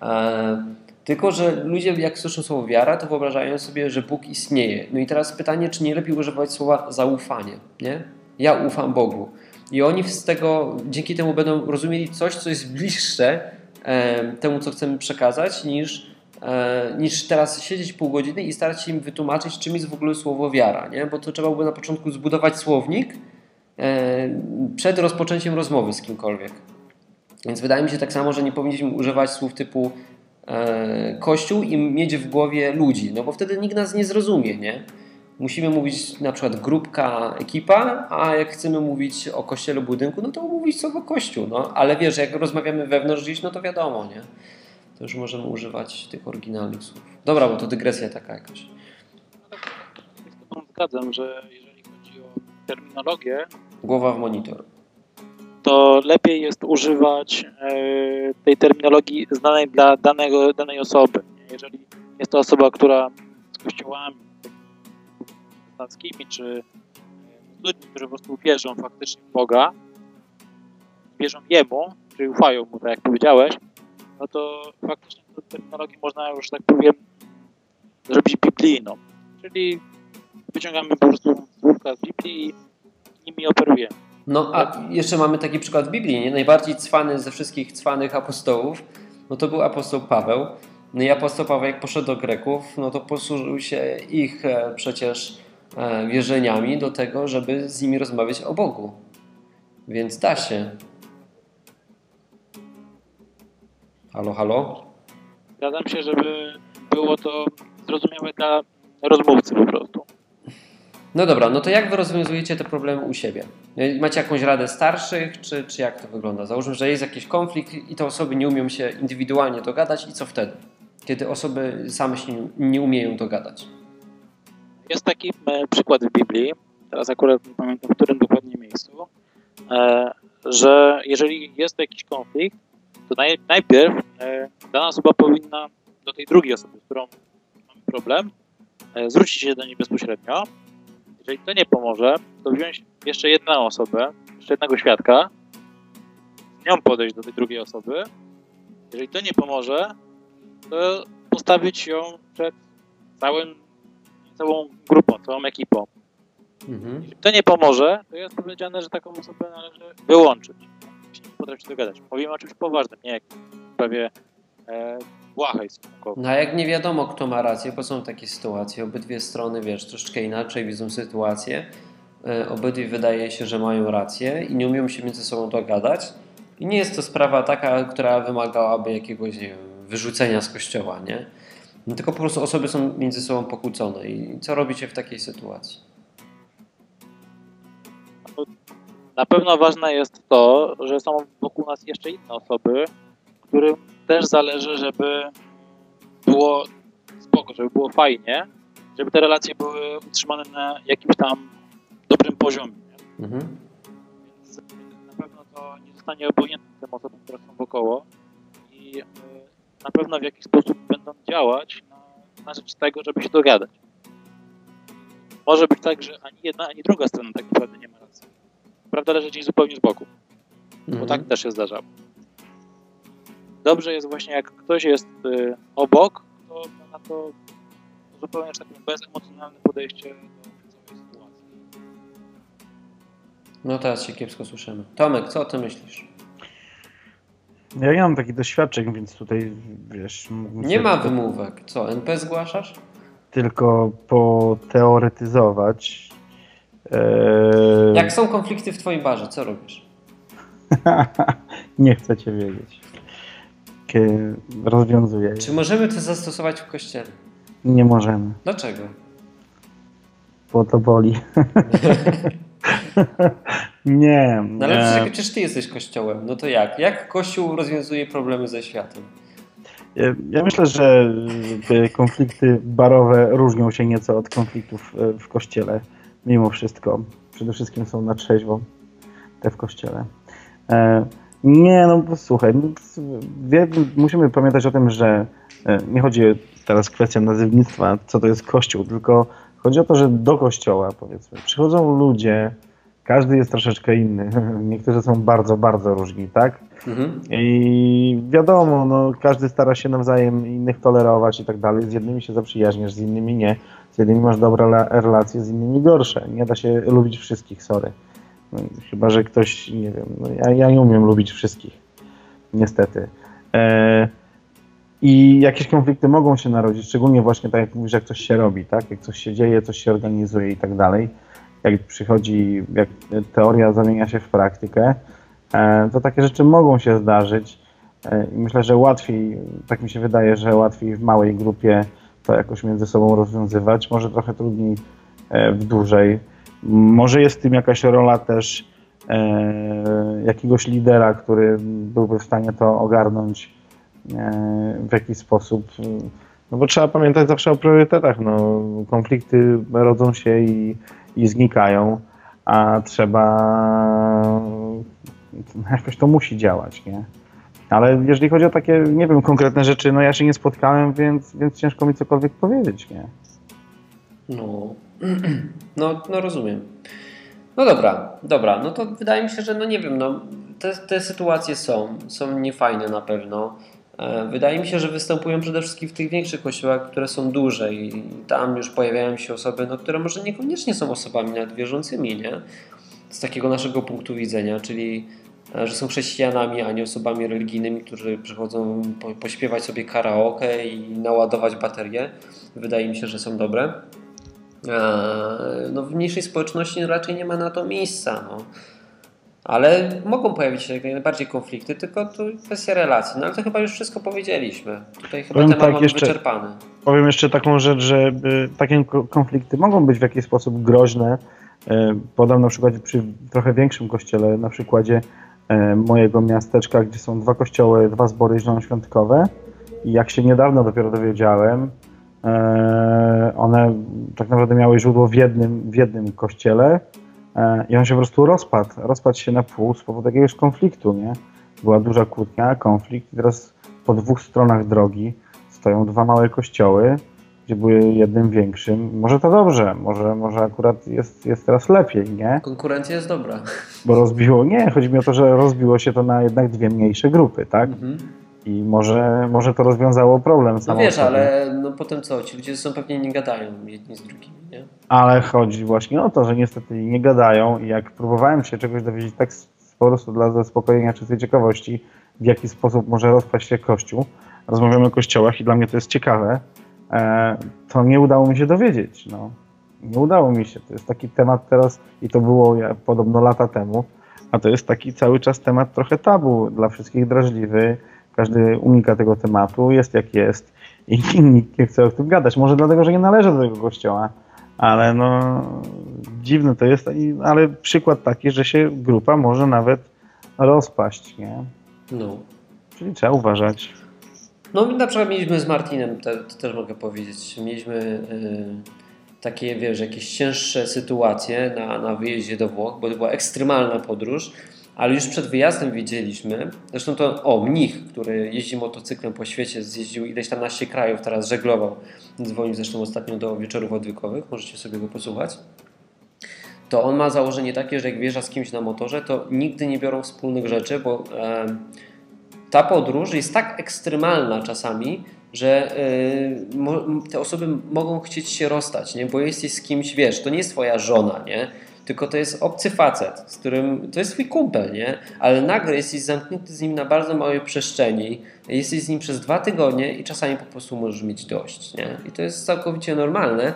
E, tylko, że ludzie jak słyszą słowo wiara, to wyobrażają sobie, że Bóg istnieje. No i teraz pytanie, czy nie lepiej używać słowa zaufanie? Nie? Ja ufam Bogu. I oni z tego, dzięki temu będą rozumieli coś, co jest bliższe e, temu, co chcemy przekazać, niż E, niż teraz siedzieć pół godziny i starać się im wytłumaczyć, czym jest w ogóle słowo wiara, nie? bo to trzeba byłoby na początku zbudować słownik e, przed rozpoczęciem rozmowy z kimkolwiek. Więc wydaje mi się tak samo, że nie powinniśmy używać słów typu kościół i mieć w głowie ludzi, no bo wtedy nikt nas nie zrozumie, nie? Musimy mówić na przykład grupka, ekipa, a jak chcemy mówić o kościele, budynku, no to mówić słowo kościół, no. Ale wiesz, jak rozmawiamy wewnątrz gdzieś, no to wiadomo, nie? to już możemy używać tych oryginalnych słów. Dobra, bo to dygresja taka jakaś. Zgadzam, że jeżeli chodzi o terminologię, głowa w monitor, to lepiej jest używać e, tej terminologii znanej dla danego, danej osoby. Jeżeli jest to osoba, która z kościołami protestanckimi, czy z ludźmi, którzy po prostu wierzą faktycznie w Boga, wierzą Jemu, czyli ufają Mu, tak jak powiedziałeś, no to faktycznie tę terminologię można już, tak powiem, zrobić biblijną. Czyli wyciągamy po prostu słówka z Biblii i nimi operujemy. No a jeszcze mamy taki przykład w Biblii, nie? Najbardziej cwany ze wszystkich cwanych apostołów, no to był apostoł Paweł. No i apostoł Paweł jak poszedł do Greków, no to posłużył się ich e, przecież e, wierzeniami do tego, żeby z nimi rozmawiać o Bogu. Więc da się. Halo, halo? Zgadzam się, żeby było to zrozumiałe dla rozmówcy po prostu. No dobra, no to jak wy rozwiązujecie te problemy u siebie? Macie jakąś radę starszych, czy, czy jak to wygląda? Załóżmy, że jest jakiś konflikt i te osoby nie umieją się indywidualnie dogadać i co wtedy? Kiedy osoby same się nie umieją dogadać. Jest taki e, przykład w Biblii, teraz akurat nie pamiętam w którym dokładnie miejscu, e, że jeżeli jest jakiś konflikt, to naj, najpierw e, dana osoba powinna do tej drugiej osoby, z którą mamy problem, zwrócić się do niej bezpośrednio. Jeżeli to nie pomoże, to wziąć jeszcze jedną osobę, jeszcze jednego świadka, z nią podejść do tej drugiej osoby. Jeżeli to nie pomoże, to postawić ją przed całym, całą grupą, całą ekipą. Mhm. Jeśli to nie pomoże, to jest powiedziane, że taką osobę należy wyłączyć. Jeśli nie potrafi się dogadać. Mówimy o czymś poważnym, nie jak w sprawie e, błahej stosunkowej. No a jak nie wiadomo, kto ma rację, bo są takie sytuacje, obydwie strony, wiesz, troszeczkę inaczej widzą sytuację, e, obydwie wydaje się, że mają rację i nie umieją się między sobą dogadać i nie jest to sprawa taka, która wymagałaby jakiegoś, nie wiem, wyrzucenia z kościoła, nie? No, tylko po prostu osoby są między sobą pokłócone i co robicie w takiej sytuacji? Na pewno ważne jest to, że są wokół nas jeszcze inne osoby, którym też zależy, żeby było spoko, żeby było fajnie, żeby te relacje były utrzymane na jakimś tam dobrym poziomie. Mhm. Więc na pewno to nie zostanie obojętne tym osobom, które są wokoło i y, na pewno w jakiś sposób będą działać na, na rzecz tego, żeby się dogadać. Może być tak, że ani jedna, ani druga strona tak naprawdę nie ma racji. Prawda leży gdzieś zupełnie z boku, bo Mhm. tak też się zdarza. Dobrze jest właśnie, jak ktoś jest y, obok, to ma na to zupełnie, tak powiem, bezemocjonalne podejście do całej sytuacji. No teraz się kiepsko słyszymy. Tomek, co o tym myślisz? Ja nie mam takich doświadczeń, więc tutaj wiesz. Nie ma wymówek. Co, NP zgłaszasz? Tylko poteoretyzować. Eee, Jak są konflikty w twoim barze, co robisz? nie chcecie wiedzieć. Kie- Rozwiązuję. je. Czy możemy to zastosować w kościele? Nie możemy, Dlaczego? bo to boli. nie. No ale e, przecież, ty jesteś kościołem. No to jak? Jak kościół rozwiązuje problemy ze światem? Ja- myślę, że konflikty barowe różnią się nieco od konfliktów e, w kościele, mimo wszystko. Przede wszystkim są na trzeźwo te w kościele. Nie, no słuchaj, no, wie, musimy pamiętać o tym, że e, nie chodzi teraz o kwestię nazywnictwa, co to jest kościół, tylko chodzi o to, że do kościoła, powiedzmy, przychodzą ludzie, każdy jest troszeczkę inny. Niektórzy są bardzo, bardzo różni, tak? Mhm. I wiadomo, no, każdy stara się nawzajem innych tolerować i tak dalej. Z jednymi się zaprzyjaźniasz, z innymi nie. Z jednymi masz dobre la- relacje, z innymi gorsze. Nie da się lubić wszystkich, sorry. No, chyba, że ktoś, nie wiem, no, ja, ja nie umiem lubić wszystkich. Niestety. E, I jakieś konflikty mogą się narodzić, szczególnie właśnie tak jak mówisz, jak coś się robi, tak? Jak coś się dzieje, coś się organizuje i tak dalej. Jak przychodzi, jak teoria zamienia się w praktykę, E, to takie rzeczy mogą się zdarzyć. E, I myślę, że łatwiej, tak mi się wydaje, że łatwiej w małej grupie to jakoś między sobą rozwiązywać. Może trochę trudniej e, w dużej. Może jest w tym jakaś rola też e, jakiegoś lidera, który byłby w stanie to ogarnąć e, w jakiś sposób. No bo trzeba pamiętać zawsze o priorytetach. No, konflikty rodzą się i, i znikają, a trzeba jakoś to musi działać, nie? Ale jeżeli chodzi o takie, nie wiem, konkretne rzeczy, no ja się nie spotkałem, więc, więc ciężko mi cokolwiek powiedzieć, nie? No. No, no rozumiem. No dobra, dobra, no to wydaje mi się, że no nie wiem, no te, te sytuacje są, są niefajne na pewno. E, Wydaje mi się, że występują przede wszystkim w tych większych kościołach, które są duże i tam już pojawiają się osoby, no, które może niekoniecznie są osobami nawet wierzącymi, nie? Z takiego naszego punktu widzenia, czyli e, że są chrześcijanami, a nie osobami religijnymi, którzy przychodzą po, pośpiewać sobie karaoke i naładować baterię. Wydaje mi się, że są dobre. Eee, No, w mniejszej społeczności raczej nie ma na to miejsca. No. Ale mogą pojawić się jak najbardziej konflikty, tylko to kwestia relacji. No ale to chyba już wszystko powiedzieliśmy. Tutaj chyba Powiem temat tak jeszcze- wyczerpany. Powiem jeszcze taką rzecz, że y, takie ko- konflikty mogą być w jakiś sposób groźne. Y, Podam na przykład przy trochę większym kościele, na przykładzie y, mojego miasteczka, gdzie są dwa kościoły, dwa zbory zielonoświątkowe. I jak się niedawno dopiero dowiedziałem, one tak naprawdę miały źródło w jednym, w jednym kościele, e, i on się po prostu rozpadł. Rozpadł się na pół z powodu jakiegoś konfliktu, nie? Była duża kłótnia, konflikt i teraz po dwóch stronach drogi stoją dwa małe kościoły, gdzie były jednym większym. Może to dobrze, może, może akurat jest, jest teraz lepiej, nie? Konkurencja jest dobra. Bo rozbiło, nie, chodzi mi o to, że rozbiło się to na jednak dwie mniejsze grupy, tak? Mhm. I może, może to rozwiązało problem No wiesz, ale no potem co? Ci ludzie sobą pewnie nie gadają jedni z drugimi, nie? Ale chodzi właśnie o to, że niestety nie gadają i jak próbowałem się czegoś dowiedzieć tak po prostu dla zaspokojenia czystej ciekawości, w jaki sposób może rozpaść się Kościół, rozmawiamy o kościołach i dla mnie to jest ciekawe, e, to nie udało mi się dowiedzieć. No. Nie udało mi się. To jest taki temat teraz i to było podobno lata temu, a to jest taki cały czas temat trochę tabu, dla wszystkich drażliwy, każdy unika tego tematu, jest jak jest i nikt nie chce o tym gadać. Może dlatego, że nie należy do tego kościoła, ale no dziwne to jest, ale przykład taki, że się grupa może nawet rozpaść, nie? No. Czyli trzeba uważać. No na przykład mieliśmy z Martinem, to, to też mogę powiedzieć, mieliśmy y, takie, wiesz, jakieś cięższe sytuacje na, na wyjeździe do Włoch, bo to była ekstremalna podróż, ale już przed wyjazdem wiedzieliśmy, zresztą to, o, mnich, który jeździ motocyklem po świecie, zjeździł ileś tam naście krajów, teraz żeglował, dzwonił zresztą ostatnio do wieczorów odwykowych, możecie sobie go posłuchać, to on ma założenie takie, że jak wjeżdża z kimś na motorze, to nigdy nie biorą wspólnych rzeczy, bo... em, ta podróż jest tak ekstremalna czasami, że mo, te osoby mogą chcieć się rozstać, nie? bo jesteś z kimś, wiesz, to nie jest twoja żona, nie? Tylko to jest obcy facet, z którym, to jest twój kumpel, nie? ale nagle jesteś zamknięty z nim na bardzo małej przestrzeni, jesteś z nim przez dwa tygodnie i czasami po prostu możesz mieć dość. Nie? I to jest całkowicie normalne.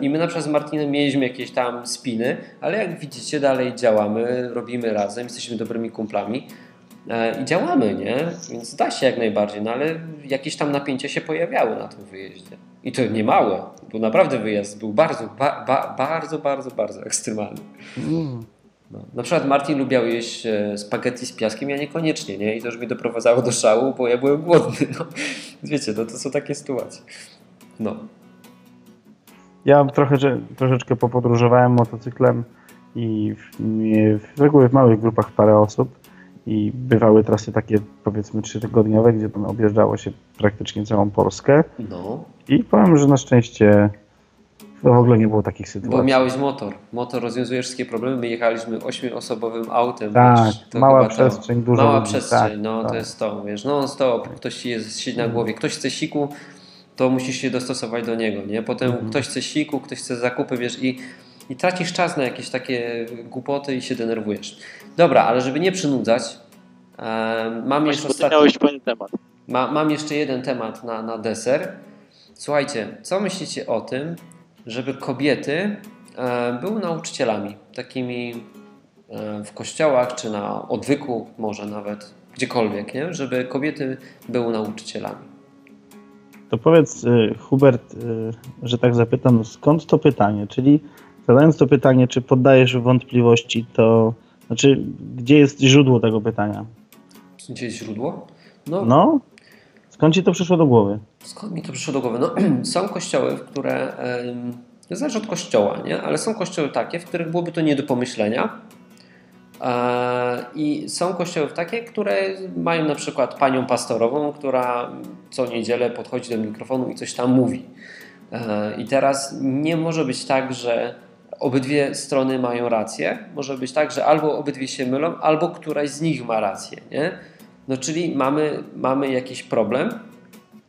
I my na przykład z Martinem mieliśmy jakieś tam spiny, ale jak widzicie dalej działamy, robimy razem, jesteśmy dobrymi kumplami. E, I działamy, nie? Więc da się jak najbardziej, no ale jakieś tam napięcia się pojawiały na tym wyjeździe. I to nie małe, bo naprawdę wyjazd był bardzo, ba, ba, bardzo, bardzo, bardzo ekstremalny. No. Na przykład Martin lubiał jeść e, spaghetti z piaskiem, ja niekoniecznie, nie? I to już mnie doprowadzało do szału, bo ja byłem głodny, no. Wiecie, no to są takie sytuacje. No. Ja trochę, troszeczkę popodróżowałem motocyklem i w, w reguły w małych grupach parę osób i bywały trasy takie powiedzmy trzytygodniowe, gdzie tam objeżdżało się praktycznie całą Polskę No, i powiem, że na szczęście to w ogóle nie było takich bo sytuacji. miałeś motor. Motor rozwiązuje wszystkie problemy. My jechaliśmy ośmioosobowym autem. Tak, to mała chyba to. przestrzeń, dużo Mała ludzi, przestrzeń, tak, no to tak. jest to, wiesz, non stop, ktoś ci jest, siedzi na głowie, ktoś chce siku, to musisz się dostosować do niego, nie? Potem Mhm. ktoś chce siku, ktoś chce zakupy, wiesz, i, i tracisz czas na jakieś takie głupoty i się denerwujesz. Dobra, ale żeby nie przynudzać, mam jeszcze Właśnie, ostatni... temat. Ma, mam jeszcze jeden temat na, na deser. Słuchajcie, co myślicie o tym, żeby kobiety e, były nauczycielami, takimi e, w kościołach czy na odwyku, może nawet gdziekolwiek, nie? żeby kobiety były nauczycielami? To powiedz, y, Hubert, y, że tak zapytam, skąd to pytanie? Czyli zadając to pytanie, czy poddajesz wątpliwości to, znaczy, gdzie jest źródło tego pytania? Gdzie jest źródło? No, No, skąd ci to przyszło do głowy? Skąd mi to przyszło do głowy? No, są kościoły, w które. To zależy od kościoła, nie? Ale są kościoły takie, w których byłoby to nie do pomyślenia. I są kościoły takie, które mają na przykład panią pastorową, która co niedzielę podchodzi do mikrofonu i coś tam mówi. E, I teraz nie może być tak, że obydwie strony mają rację. Może być tak, że albo obydwie się mylą, albo któraś z nich ma rację, nie? No czyli mamy, mamy jakiś problem,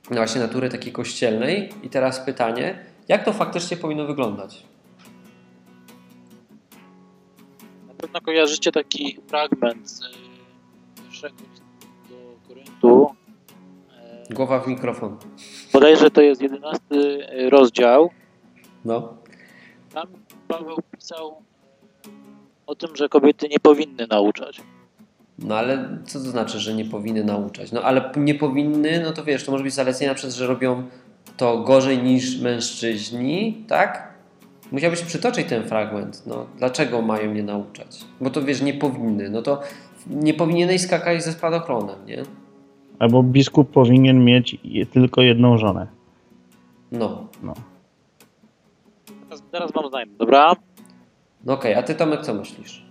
no właśnie natury takiej kościelnej. I teraz pytanie, jak to faktycznie powinno wyglądać? Na pewno kojarzycie taki fragment z pierwszego do Koryntu. E, Głowa w mikrofon. Bodajże to jest jedenasty rozdział. No. Tam Paweł pisał o tym, że kobiety nie powinny nauczać. No ale co to znaczy, że nie powinny nauczać? No ale nie powinny, no to wiesz, to może być zalecenie na przykład, że robią to gorzej niż mężczyźni, tak? Musiałbyś przytoczyć ten fragment. No, dlaczego mają nie nauczać? Bo to wiesz, nie powinny. No to nie powinieneś skakać ze spadochronem, nie? Albo biskup powinien mieć tylko jedną żonę. No. No. Teraz, wam znajdę, dobra? No okej, a ty Tomek co myślisz?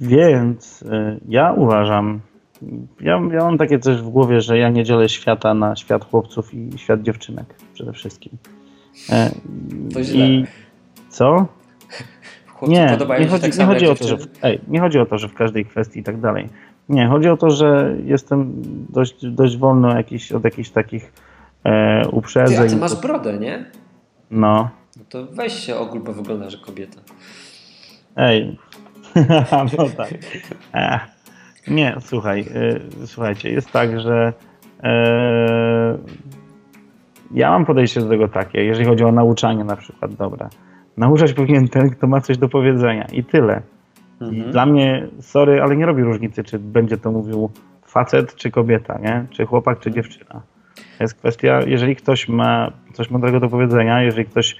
Więc y, ja uważam, ja, ja mam takie coś w głowie, że ja nie dzielę świata na świat chłopców i świat dziewczynek przede wszystkim. E, To źle. I co? Chłopcy Nie, podobają nie chodzi, tak nie chodzi o to, że w, ej, nie chodzi o to, że w każdej kwestii i tak dalej. Nie, chodzi o to, że jestem dość, dość wolny od jakichś, od jakichś takich e, Ty, a uprzedzeń. ty masz brodę, nie? No, No to weź się ogól, bo wyglądasz jak kobieta. ej. no tak. Nie, słuchaj, y, słuchajcie, jest tak, że e, ja mam podejście do tego takie, jeżeli chodzi o nauczanie na przykład, dobra. Nauczać powinien ten, kto ma coś do powiedzenia i tyle. I Mhm. dla mnie, sorry, ale nie robi różnicy, czy będzie to mówił facet, czy kobieta, nie? Czy chłopak, czy dziewczyna. Jest kwestia, jeżeli ktoś ma coś mądrego do powiedzenia, jeżeli ktoś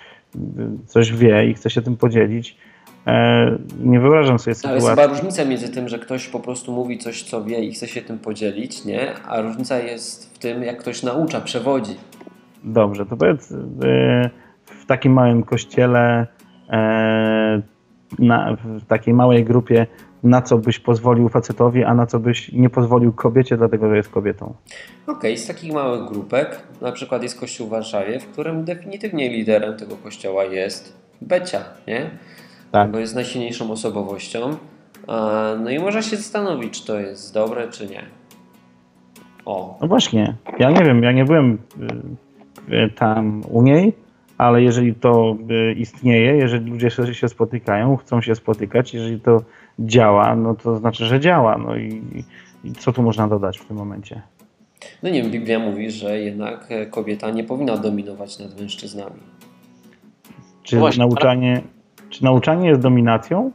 coś wie i chce się tym podzielić, e, nie wyobrażam sobie Ale jest sytuacji. chyba różnica między tym, że ktoś po prostu mówi coś, co wie i chce się tym podzielić, nie? A różnica jest w tym, jak ktoś naucza, przewodzi. Dobrze, to powiedz, y, w takim małym kościele, e, na, w takiej małej grupie, na co byś pozwolił facetowi, a na co byś nie pozwolił kobiecie, dlatego że jest kobietą. Okej, z takich małych grupek, na przykład jest kościół w Warszawie, w którym definitywnie liderem tego kościoła jest Becia, nie? Tak. Bo jest najsilniejszą osobowością. No i można się zastanowić, czy to jest dobre, czy nie. O, No właśnie, ja nie wiem, ja nie byłem y, y, tam u niej, ale jeżeli to y, istnieje, jeżeli ludzie się spotykają, chcą się spotykać, jeżeli to działa, no to znaczy, że działa. No i, i co tu można dodać w tym momencie? no nie wiem, Biblia mówi, że jednak kobieta nie powinna dominować nad mężczyznami. Czy Właśnie, nauczanie, czy nauczanie jest dominacją?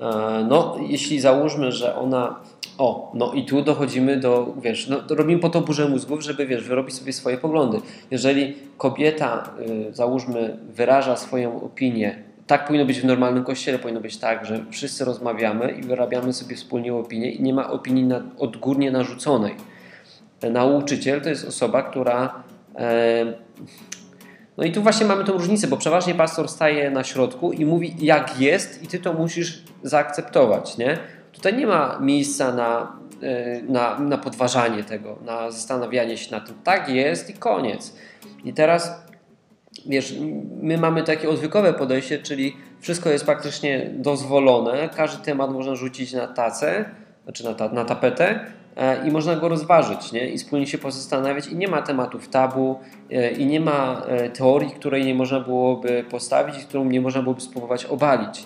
E, No, jeśli załóżmy, że ona. O, no i tu dochodzimy do, wiesz, no, robimy po to burzę mózgów, żeby, wiesz, wyrobić sobie swoje poglądy. Jeżeli kobieta, y, załóżmy, wyraża swoją opinię, tak powinno być w normalnym kościele, powinno być tak, że wszyscy rozmawiamy i wyrabiamy sobie wspólnie opinię i nie ma opinii na, odgórnie narzuconej. Nauczyciel to jest osoba, która e, no i tu właśnie mamy tą różnicę, bo przeważnie pastor staje na środku i mówi jak jest i ty to musisz zaakceptować, nie? Tutaj nie ma miejsca na, y, na, na podważanie tego, na zastanawianie się nad tym. Tak jest i koniec. I teraz, wiesz, my mamy takie odwykowe podejście, czyli wszystko jest praktycznie dozwolone, każdy temat można rzucić na tacę, znaczy na, ta, na tapetę e, i można go rozważyć, nie? I wspólnie się pozastanawiać i nie ma tematów tabu e, i nie ma e, teorii, której nie można byłoby postawić i którą nie można byłoby spróbować obalić.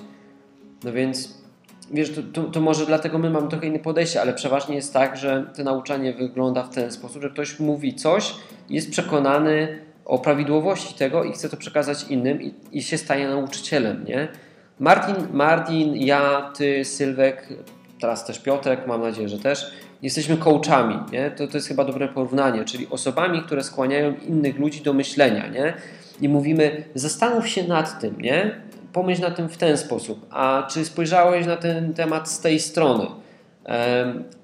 No więc wiesz, to, to, to może dlatego my mamy trochę inne podejście, ale przeważnie jest tak, że to nauczanie wygląda w ten sposób, że ktoś mówi coś, jest przekonany o prawidłowości tego i chce to przekazać innym i, i się staje nauczycielem, nie? Martin, Martin, ja, ty, Sylwek, teraz też Piotrek, mam nadzieję, że też, jesteśmy coachami, nie? To, to jest chyba dobre porównanie, czyli osobami, które skłaniają innych ludzi do myślenia, nie? I mówimy, zastanów się nad tym, nie? Pomyśl nad tym w ten sposób. A czy spojrzałeś na ten temat z tej strony?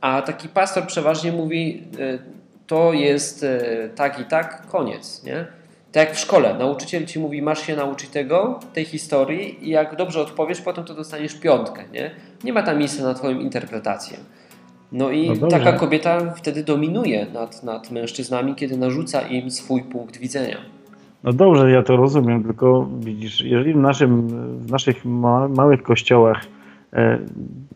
A taki pastor przeważnie mówi, e, to jest e, tak i tak, koniec, nie? Tak jak w szkole, nauczyciel ci mówi, masz się nauczyć tego, tej historii i jak dobrze odpowiesz, potem to dostaniesz piątkę, nie? Nie ma tam miejsca na twoją interpretację. No i No taka kobieta wtedy dominuje nad, nad mężczyznami, kiedy narzuca im swój punkt widzenia. No dobrze, ja to rozumiem, tylko widzisz, jeżeli w, naszym, w naszych ma, małych kościołach e,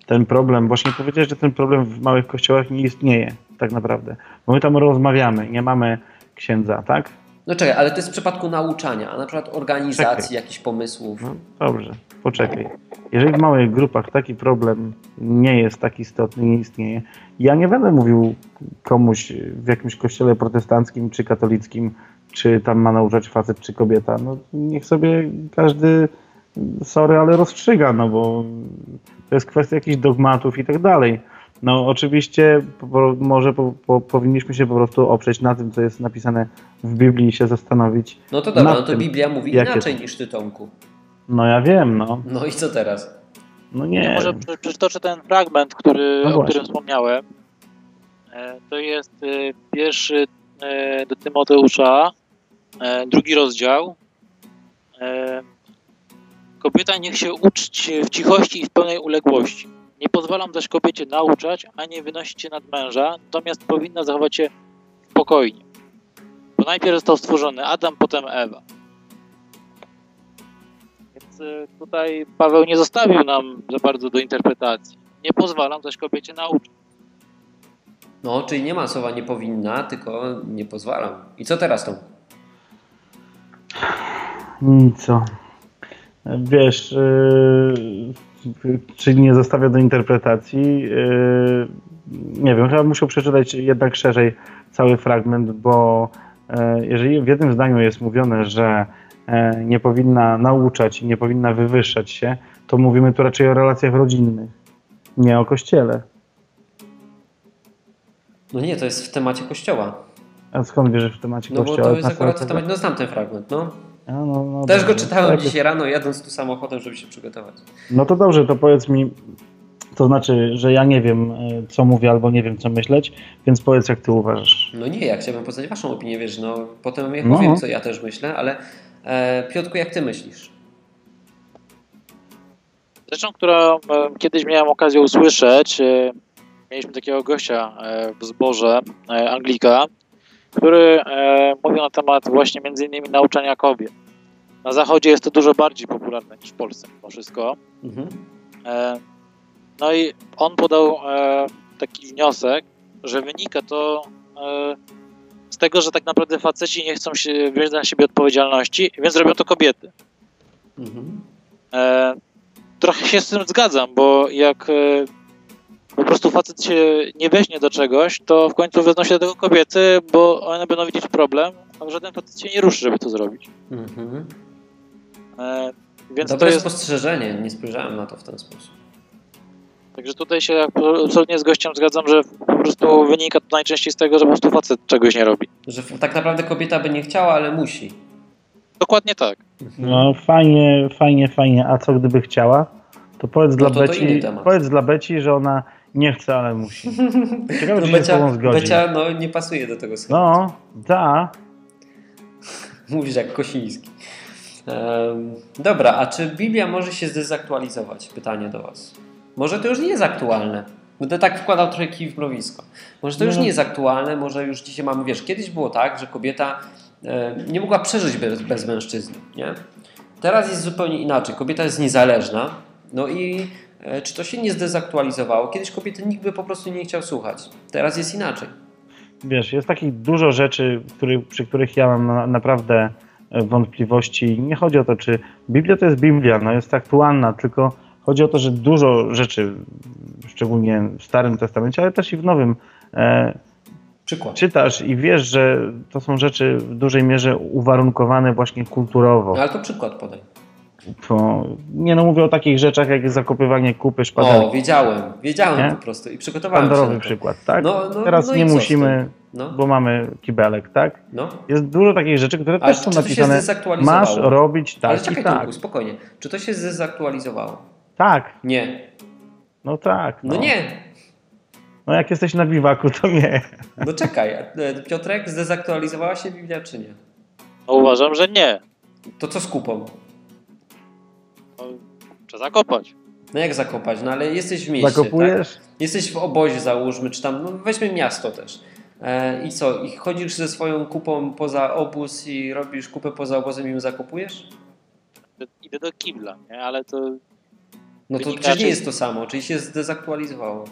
ten problem, właśnie powiedziałeś, że ten problem w małych kościołach nie istnieje tak naprawdę, bo my tam rozmawiamy, nie mamy księdza, tak? No czekaj, ale to jest w przypadku nauczania, a na przykład organizacji, jakichś pomysłów. No dobrze, poczekaj. Jeżeli w małych grupach taki problem nie jest tak istotny, nie istnieje, ja nie będę mówił komuś w jakimś kościele protestanckim czy katolickim, czy tam ma nauczać facet czy kobieta. No niech sobie każdy, sorry, ale rozstrzyga, no bo to jest kwestia jakichś dogmatów i tak dalej. No oczywiście po, może po, po, powinniśmy się po prostu oprzeć na tym, co jest napisane w Biblii i się zastanowić. No to dobra, no to tym, Biblia mówi inaczej niż ty, Tomku. No ja wiem, no. No i co teraz? No Nie, nie. może przytoczę ten fragment, który, No o którym wspomniałem. E, To jest e, pierwszy e, do Tymoteusza, e, drugi rozdział. E, Kobieta niech się uczci w cichości i w pełnej uległości. Nie pozwalam też kobiecie nauczać, ani wynosić się nad męża, natomiast powinna zachować się spokojnie. Bo najpierw został stworzony Adam, potem Ewa. Więc y, tutaj Paweł nie zostawił nam za bardzo do interpretacji. Nie pozwalam też kobiecie nauczyć. No, czyli nie ma słowa nie powinna, tylko nie pozwalam. I co teraz Tom? Nic. Wiesz, yy, czy nie zostawia do interpretacji? Yy, nie wiem, chyba muszę przeczytać jednak szerzej cały fragment, bo yy, jeżeli w jednym zdaniu jest mówione, że yy, nie powinna nauczać i nie powinna wywyższać się, to mówimy tu raczej o relacjach rodzinnych, nie o kościele. No nie, to jest w temacie kościoła. A skąd wierzysz w temacie No bo kościoła? to jest akurat w temacie, no znam ten fragment, no. A, no, no Też go czytałem Tak, dzisiaj rano, jadąc tu samochodem, żeby się przygotować. No to dobrze, to powiedz mi, to znaczy, że ja nie wiem, e, co mówię, albo nie wiem, co myśleć, więc powiedz, jak ty uważasz. No nie, ja chciałbym poznać Waszą opinię, wiesz, no potem ja No. powiem, co ja też myślę, ale e, Piotrku, jak Ty myślisz? Rzeczą, którą e, kiedyś miałem okazję usłyszeć, e, mieliśmy takiego gościa w zborze, Anglika, który e, mówił na temat właśnie między innymi nauczania kobiet. Na zachodzie jest to dużo bardziej popularne niż w Polsce mimo wszystko. Mhm. E, No i on podał e, taki wniosek, że wynika to z tego, że tak naprawdę faceci nie chcą się wziąć na siebie odpowiedzialności, więc robią to kobiety. Mhm. Trochę się z tym zgadzam, bo jak po prostu facet się nie weźmie do czegoś, to w końcu wezmą się do tego kobiety, bo one będą widzieć problem, a żaden facet się nie ruszy, żeby to zrobić. Mhm. E, więc Dobre to jest, spostrzeżenie, nie spojrzałem na to w ten sposób. także tutaj się absolutnie z gościem zgadzam, że po prostu wynika to najczęściej z tego, że po prostu facet czegoś nie robi. Że tak naprawdę kobieta by nie chciała, ale musi. Dokładnie tak. No fajnie, fajnie, fajnie. A co gdyby chciała? To powiedz dla No to to Beci, powiedz dla Beci, że ona nie chce, ale musi. Ciekawe, No Becia. Becia no, nie pasuje do tego schematu. No, da. Mówisz jak Kosiński. Dobra, a czy Biblia może się zdezaktualizować? Pytanie do Was. Może to już nie jest aktualne. Będę tak wkładał trochę kij w mrowisko. Może to już No. nie jest aktualne, może już dzisiaj mamy, wiesz, kiedyś było tak, że kobieta e, nie mogła przeżyć bez, bez mężczyzny, nie? Teraz jest zupełnie inaczej. Kobieta jest niezależna, no i czy to się nie zdezaktualizowało? Kiedyś kobiety nikt by po prostu nie chciał słuchać. Teraz jest inaczej. Wiesz, jest takich dużo rzeczy, który, przy których ja mam na, naprawdę e, wątpliwości. Nie chodzi o to, czy Biblia to jest Biblia, no jest aktualna, tylko chodzi o to, że dużo rzeczy, szczególnie w Starym Testamencie, ale też i w Nowym, e, Przykład. czytasz i wiesz, że to są rzeczy w dużej mierze uwarunkowane właśnie kulturowo. No, ale to przykład podaj. To, nie no, mówię o takich rzeczach jak zakopywanie kupy, O, szpadelki. wiedziałem, wiedziałem Nie? po prostu i przygotowałem się Standardowy to. przykład, tak? No, no, Teraz no i nie musimy, No, bo mamy kibelek, tak? no. Jest dużo takich rzeczy, które Ale też są czy to się napisane. zdezaktualizowało? Masz robić tak Ale i czekaj, tak. Tomku, spokojnie. Czy to się zdezaktualizowało? Tak, Nie. no tak. No nie. No jak jesteś na biwaku, to nie. No czekaj. e, Piotrek, zdezaktualizowała się Biblia czy nie? No, uważam, że nie. To co z kupą? No, trzeba zakopać. No jak zakopać? No ale jesteś w mieście, tak? Zakopujesz? Jesteś w obozie załóżmy, czy tam, no weźmy miasto też. E, I co? I chodzisz ze swoją kupą poza obóz i robisz kupę poza obozem i ją zakopujesz? Idę do kibla, nie? ale to No to przecież nie jest to samo, czyli się zdezaktualizowało.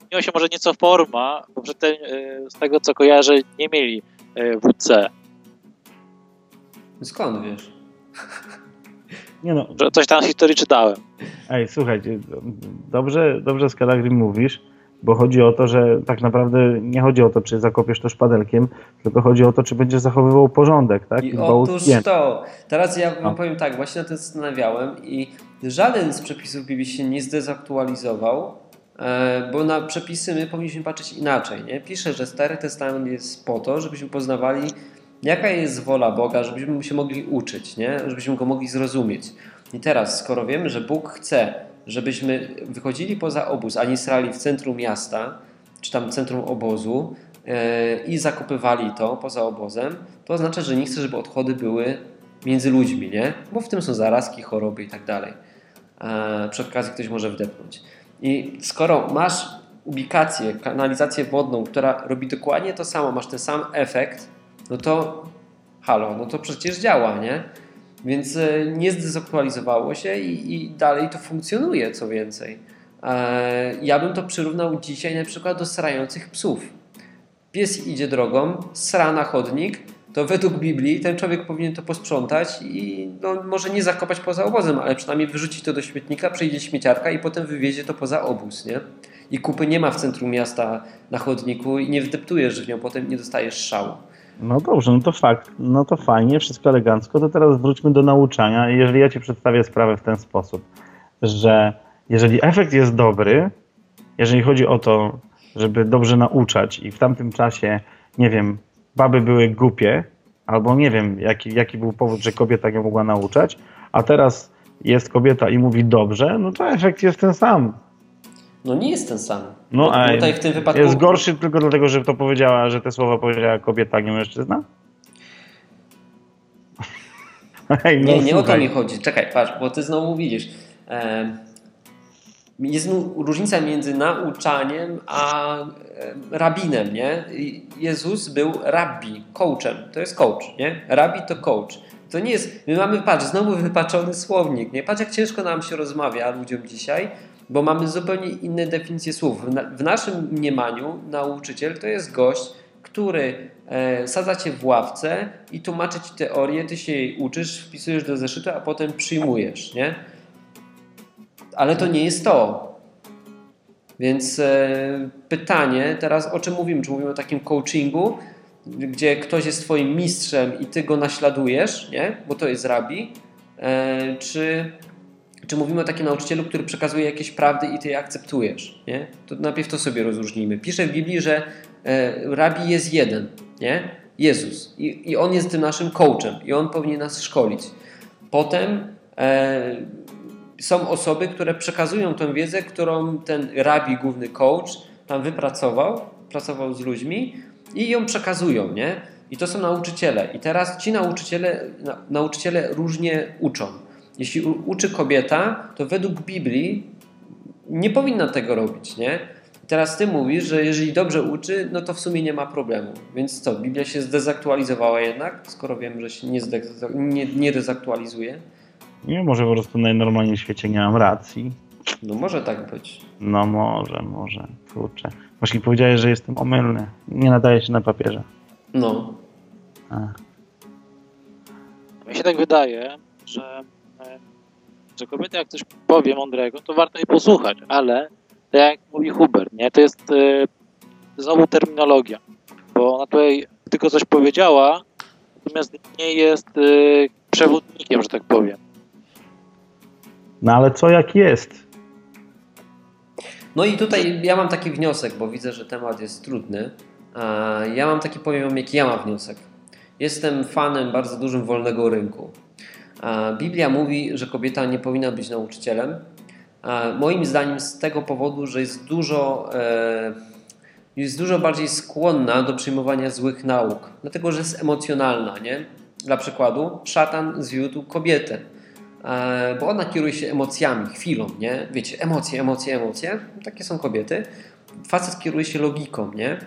zmieniła się może nieco forma, bo przedtem, y, z tego co kojarzę, nie mieli y, WC. Skąd wiesz? Nie no, Że Coś tam z historii czytałem. ej, słuchajcie, dobrze, dobrze z Kalagrim mówisz, bo chodzi o to, że tak naprawdę nie chodzi o to, czy zakopiesz to szpadelkiem, tylko chodzi o to, czy będziesz zachowywał porządek, tak? I otóż higienę. to. Teraz ja wam No. powiem tak, właśnie na tym zastanawiałem i żaden z przepisów Biblii się nie zdezaktualizował, e, bo na przepisy my powinniśmy patrzeć inaczej. Nie? Pisze, że Stary Testament jest po to, żebyśmy poznawali, jaka jest wola Boga, żebyśmy się mogli uczyć, nie? żebyśmy go mogli zrozumieć. I teraz, skoro wiemy, że Bóg chce, żebyśmy wychodzili poza obóz, a nie strali w centrum miasta, czy tam centrum obozu e, i zakopywali to poza obozem, to oznacza, że nie chce, żeby odchody były między ludźmi, nie? Bo w tym są zarazki, choroby i tak dalej. E, przy okazji ktoś może wdepnąć. I skoro masz ubikację, kanalizację wodną, która robi dokładnie to samo, masz ten sam efekt, no to halo, no to przecież działa, nie? Więc e, nie zdezaktualizowało się i, i dalej to funkcjonuje, co więcej. E, ja bym to przyrównał dzisiaj na przykład do srających psów. Pies idzie drogą, sra na chodnik, to według Biblii ten człowiek powinien to posprzątać i no, może nie zakopać poza obozem, ale przynajmniej wyrzucić to do śmietnika, przyjdzie śmieciarka i potem wywiezie to poza obóz, nie? I kupy nie ma w centrum miasta na chodniku i nie wdeptujesz w nią, potem nie dostajesz szału. No dobrze, no to fakt, no to fajnie, wszystko elegancko, to teraz wróćmy do nauczania. Jeżeli ja Ci przedstawię sprawę w ten sposób, że jeżeli efekt jest dobry, jeżeli chodzi o to, żeby dobrze nauczać i w tamtym czasie, nie wiem, baby były głupie, albo nie wiem, jaki, jaki był powód, że kobieta nie mogła nauczać, a teraz jest kobieta i mówi dobrze, no to efekt jest ten sam. No nie jest ten sam. No, a tutaj w tym wypadku jest gorszy tylko dlatego, że to powiedziała, że te słowa powiedziała kobieta, nie mężczyzna? Hej, no Nie, nie o to słuchaj. mi chodzi. Czekaj, patrz, bo ty znowu widzisz. Jest różnica między nauczaniem a em, rabinem, nie? Jezus był rabbi, coachem. To jest coach, nie? Rabbi to coach. To nie jest. My mamy, patrz, znowu wypaczony słownik, nie? Patrz, jak ciężko nam się rozmawia ludziom dzisiaj, bo mamy zupełnie inne definicje słów. W, na, w naszym mniemaniu nauczyciel to jest gość, który e, sadza cię w ławce i tłumaczy ci teorię, ty się jej uczysz, wpisujesz do zeszytu, a potem przyjmujesz, nie? Ale to nie jest to. Więc e, pytanie teraz, o czym mówimy? Czy mówimy o takim coachingu, gdzie ktoś jest twoim mistrzem i ty go naśladujesz, nie? Bo to jest rabi, e, czy, czy mówimy o takim nauczycielu, który przekazuje jakieś prawdy i ty je akceptujesz, nie? To najpierw to sobie rozróżnijmy. Pisze w Biblii, że e, rabi jest jeden, nie? Jezus. I, I on jest tym naszym coachem i on powinien nas szkolić. Potem e, są osoby, które przekazują tę wiedzę, którą ten rabi, główny coach, tam wypracował, pracował z ludźmi i ją przekazują, nie? I to są nauczyciele. I teraz ci nauczyciele, na, nauczyciele różnie uczą. Jeśli uczy kobieta, to według Biblii nie powinna tego robić, nie? Teraz ty mówisz, że jeżeli dobrze uczy, no to w sumie nie ma problemu. Więc co, Biblia się zdezaktualizowała jednak, skoro wiem, że się nie, nie, nie dezaktualizuje? Nie, może po prostu najnormalniej w świecie nie mam racji. No może tak być. No może, może. Kurczę. Właśnie powiedziałeś, że jestem omylny. Nie nadaje się na papierze. No. A. Mi się tak wydaje, że, że kobieta jak coś powie mądrego, to warto jej posłuchać, ale tak jak mówi Hubert, nie, to jest e, znowu terminologia, bo ona tutaj tylko coś powiedziała, natomiast nie jest e, przewodnikiem, że tak powiem. No ale co jak jest? No i tutaj ja mam taki wniosek, bo widzę, że temat jest trudny. Ja mam taki, powiem jaki ja mam wniosek. Jestem fanem bardzo dużym wolnego rynku. Biblia mówi, że kobieta nie powinna być nauczycielem. Moim zdaniem z tego powodu, że jest dużo, e, jest dużo bardziej skłonna do przyjmowania złych nauk, dlatego że jest emocjonalna. Nie? Dla przykładu, szatan zwiódł kobietę, e, bo ona kieruje się emocjami, chwilą. Nie? Wiecie, emocje, emocje, emocje. Takie są kobiety. Facet kieruje się logiką. Nie?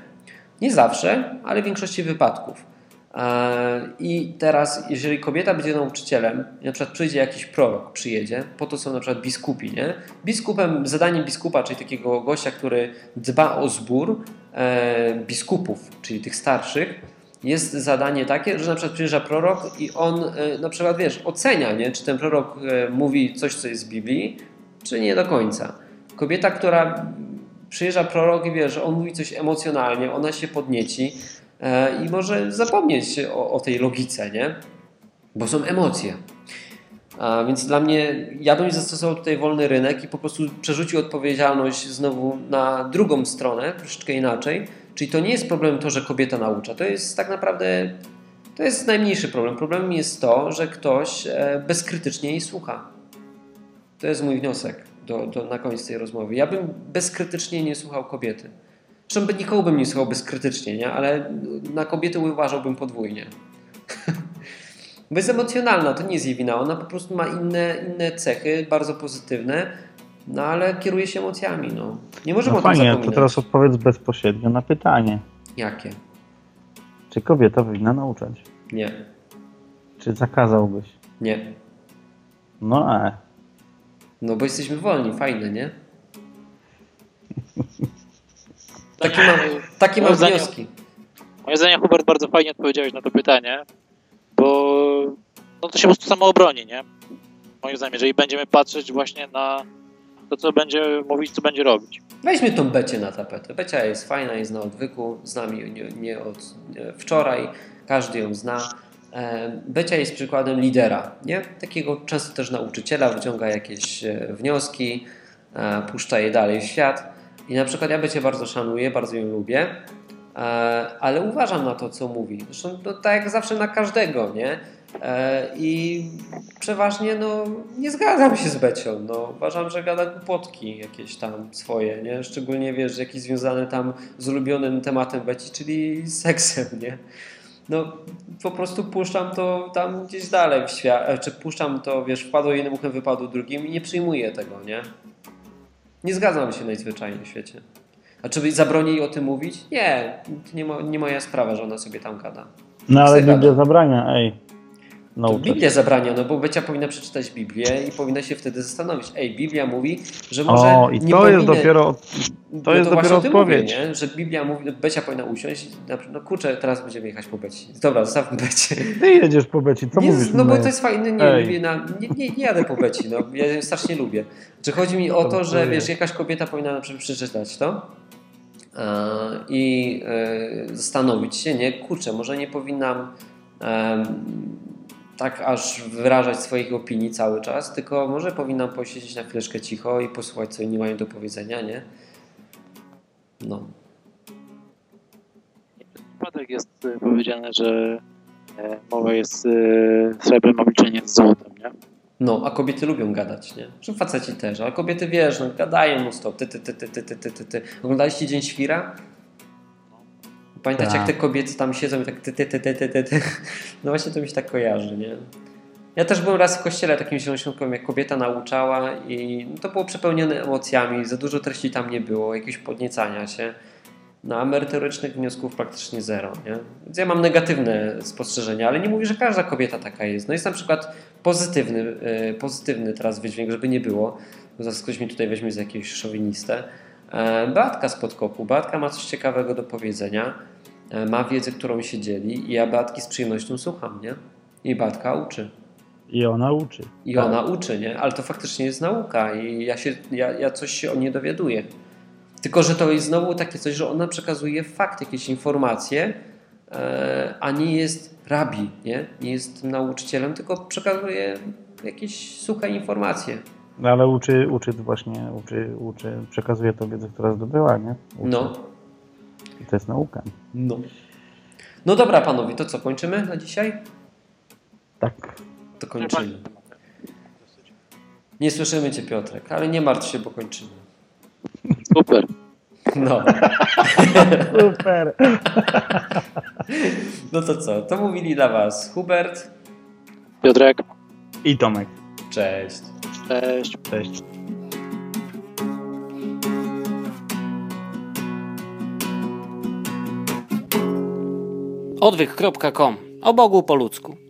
Nie zawsze, ale w większości wypadków. E, I teraz, jeżeli kobieta będzie nauczycielem, na przykład przyjdzie jakiś prorok, przyjedzie, po to są na przykład biskupi, nie? Biskupem, zadaniem biskupa, czyli takiego gościa, który dba o zbór e, biskupów, czyli tych starszych, jest zadanie takie, że na przykład przyjeżdża prorok i on e, na przykład, wiesz, ocenia, nie? czy ten prorok mówi coś, co jest z Biblii, czy nie do końca. Kobieta, która przyjeżdża prorok i wie, że on mówi coś emocjonalnie, ona się podnieci i może zapomnieć o, o tej logice, nie? Bo są emocje. A więc dla mnie, ja bym zastosował tutaj wolny rynek i po prostu przerzucił odpowiedzialność znowu na drugą stronę, troszeczkę inaczej. Czyli to nie jest problem to, że kobieta naucza. To jest tak naprawdę, to jest najmniejszy problem. Problemem jest to, że ktoś e, bezkrytycznie jej słucha. To jest mój wniosek do, do, na koniec tej rozmowy. Ja bym bezkrytycznie nie słuchał kobiety. Zresztą by- nikogo bym nie słuchał bezkrytycznie, nie? ale na kobiety uważałbym podwójnie. Bo jest emocjonalna, to nie jest jej wina. Ona po prostu ma inne, inne cechy, bardzo pozytywne, no ale kieruje się emocjami. No. Nie możemy No o tym fajnie, to zapominać. teraz odpowiedz bezpośrednio na pytanie. Jakie? Czy kobieta powinna nauczać? Nie. Czy zakazałbyś? Nie. No e. No bo jesteśmy wolni, fajne, nie? Takie mam, takie mam wnioski. Moim zdaniem Hubert bardzo fajnie odpowiedziałeś na to pytanie, bo no to się po prostu samo obroni, nie? Moim zdaniem, jeżeli będziemy patrzeć właśnie na to, co będzie mówić, co będzie robić. Weźmy tą Becie na tapetę. Becia jest fajna, jest na odwyku, z nami nie, nie od wczoraj, każdy ją zna. E, Becia jest przykładem lidera, nie? Takiego często też nauczyciela, wyciąga jakieś e, wnioski, e, puszcza je dalej w świat. I na przykład ja Becię bardzo szanuję, bardzo ją lubię, e, ale uważam na to, co mówi. Zresztą to tak jak zawsze na każdego, nie? E, I przeważnie no, nie zgadzam się z Becią. No, uważam, że gada głupotki jakieś tam swoje, nie? Szczególnie wiesz, jakieś związane tam z ulubionym tematem Beci, czyli seksem, nie? No, po prostu puszczam to tam gdzieś dalej w świat, e, czy puszczam to, wiesz, wpadło jednym uchem, wypadło drugim i nie przyjmuję tego, nie? Nie zgadzam się najzwyczajniej w świecie. A czy zabroni jej o tym mówić? Nie, nie, mo- nie moja sprawa, że ona sobie tam gada. No ale Biblia zabrania, ej. To Nauczać. Biblia zabrania, no bo Becia powinna przeczytać Biblię i powinna się wtedy zastanowić. Ej, Biblia mówi, że może O, i nie to jest powinien- dopiero, to No jest właśnie dopiero mówię, odpowiedź. nie? Że Biblia mówi, Becia powinna usiąść. i na przykład, No kurczę, teraz będziemy jechać po Beci. Dobra, zostawmy Becie. Ty jedziesz po Beci, co nie, mówisz? no bo to jest fajne, nie, nie, nie, nie jadę po Beci, no, ja ją strasznie lubię. Czy chodzi mi o to, że wiesz, jakaś kobieta powinna na przykład przeczytać to i e, zastanowić się, nie, kurczę, może nie powinnam tak aż wyrażać swoich opinii cały czas, tylko może powinnam posiedzieć na chwileczkę cicho i posłuchać, co inni mają do powiedzenia, nie? No. przypadek jest y, powiedziane, że e, mowa jest y, srebrem, a milczenie jest złotem, nie? No, a kobiety lubią gadać, nie? Że faceci też, ale kobiety wiesz, no gadają no stop, ty, ty, ty, ty, ty, ty, ty, ty, ty. Oglądaliście Dzień Świra? Pamiętacie, Tak. jak te kobiety tam siedzą i tak ty, ty, ty, ty, ty, ty. No właśnie to mi się tak kojarzy, nie? Ja też byłem raz w kościele takim zielonoświątkowym, jak kobieta nauczała i no, to było przepełnione emocjami, za dużo treści tam nie było, jakiegoś podniecania się. No a merytorycznych wniosków praktycznie zero, nie? Więc ja mam negatywne spostrzeżenia, ale nie mówię, że każda kobieta taka jest. No jest na przykład pozytywny, y, pozytywny teraz wydźwięk, żeby nie było, bo zaraz ktoś mi tutaj weźmie za jakiegoś szowinistę. E, Beatka z podkopu. Beatka ma coś ciekawego do powiedzenia, e, ma wiedzę, którą się dzieli i ja Beatki z przyjemnością słucham, nie? I Beatka uczy. I ona uczy. I ona uczy, nie? Ale to faktycznie jest nauka i ja, się, ja, ja coś się o niej dowiaduję. Tylko, że to jest znowu takie coś, że ona przekazuje fakt, jakieś informacje, e, a nie jest rabi, nie? Nie jest nauczycielem, tylko przekazuje jakieś suche informacje. No ale uczy, uczy właśnie, uczy, uczy, przekazuje tą wiedzę, która zdobyła, nie? Uczy. No. I to jest nauka. No. No dobra, panowie, to co, kończymy na dzisiaj? Tak. To kończymy. Nie słyszymy cię, Piotrek, ale nie martw się, bo kończymy. Super. No. Super. No to co? To mówili dla was Hubert. Piotrek, I Tomek. Cześć. cześć. Cześć. Odwyk.com. O Bogu po ludzku.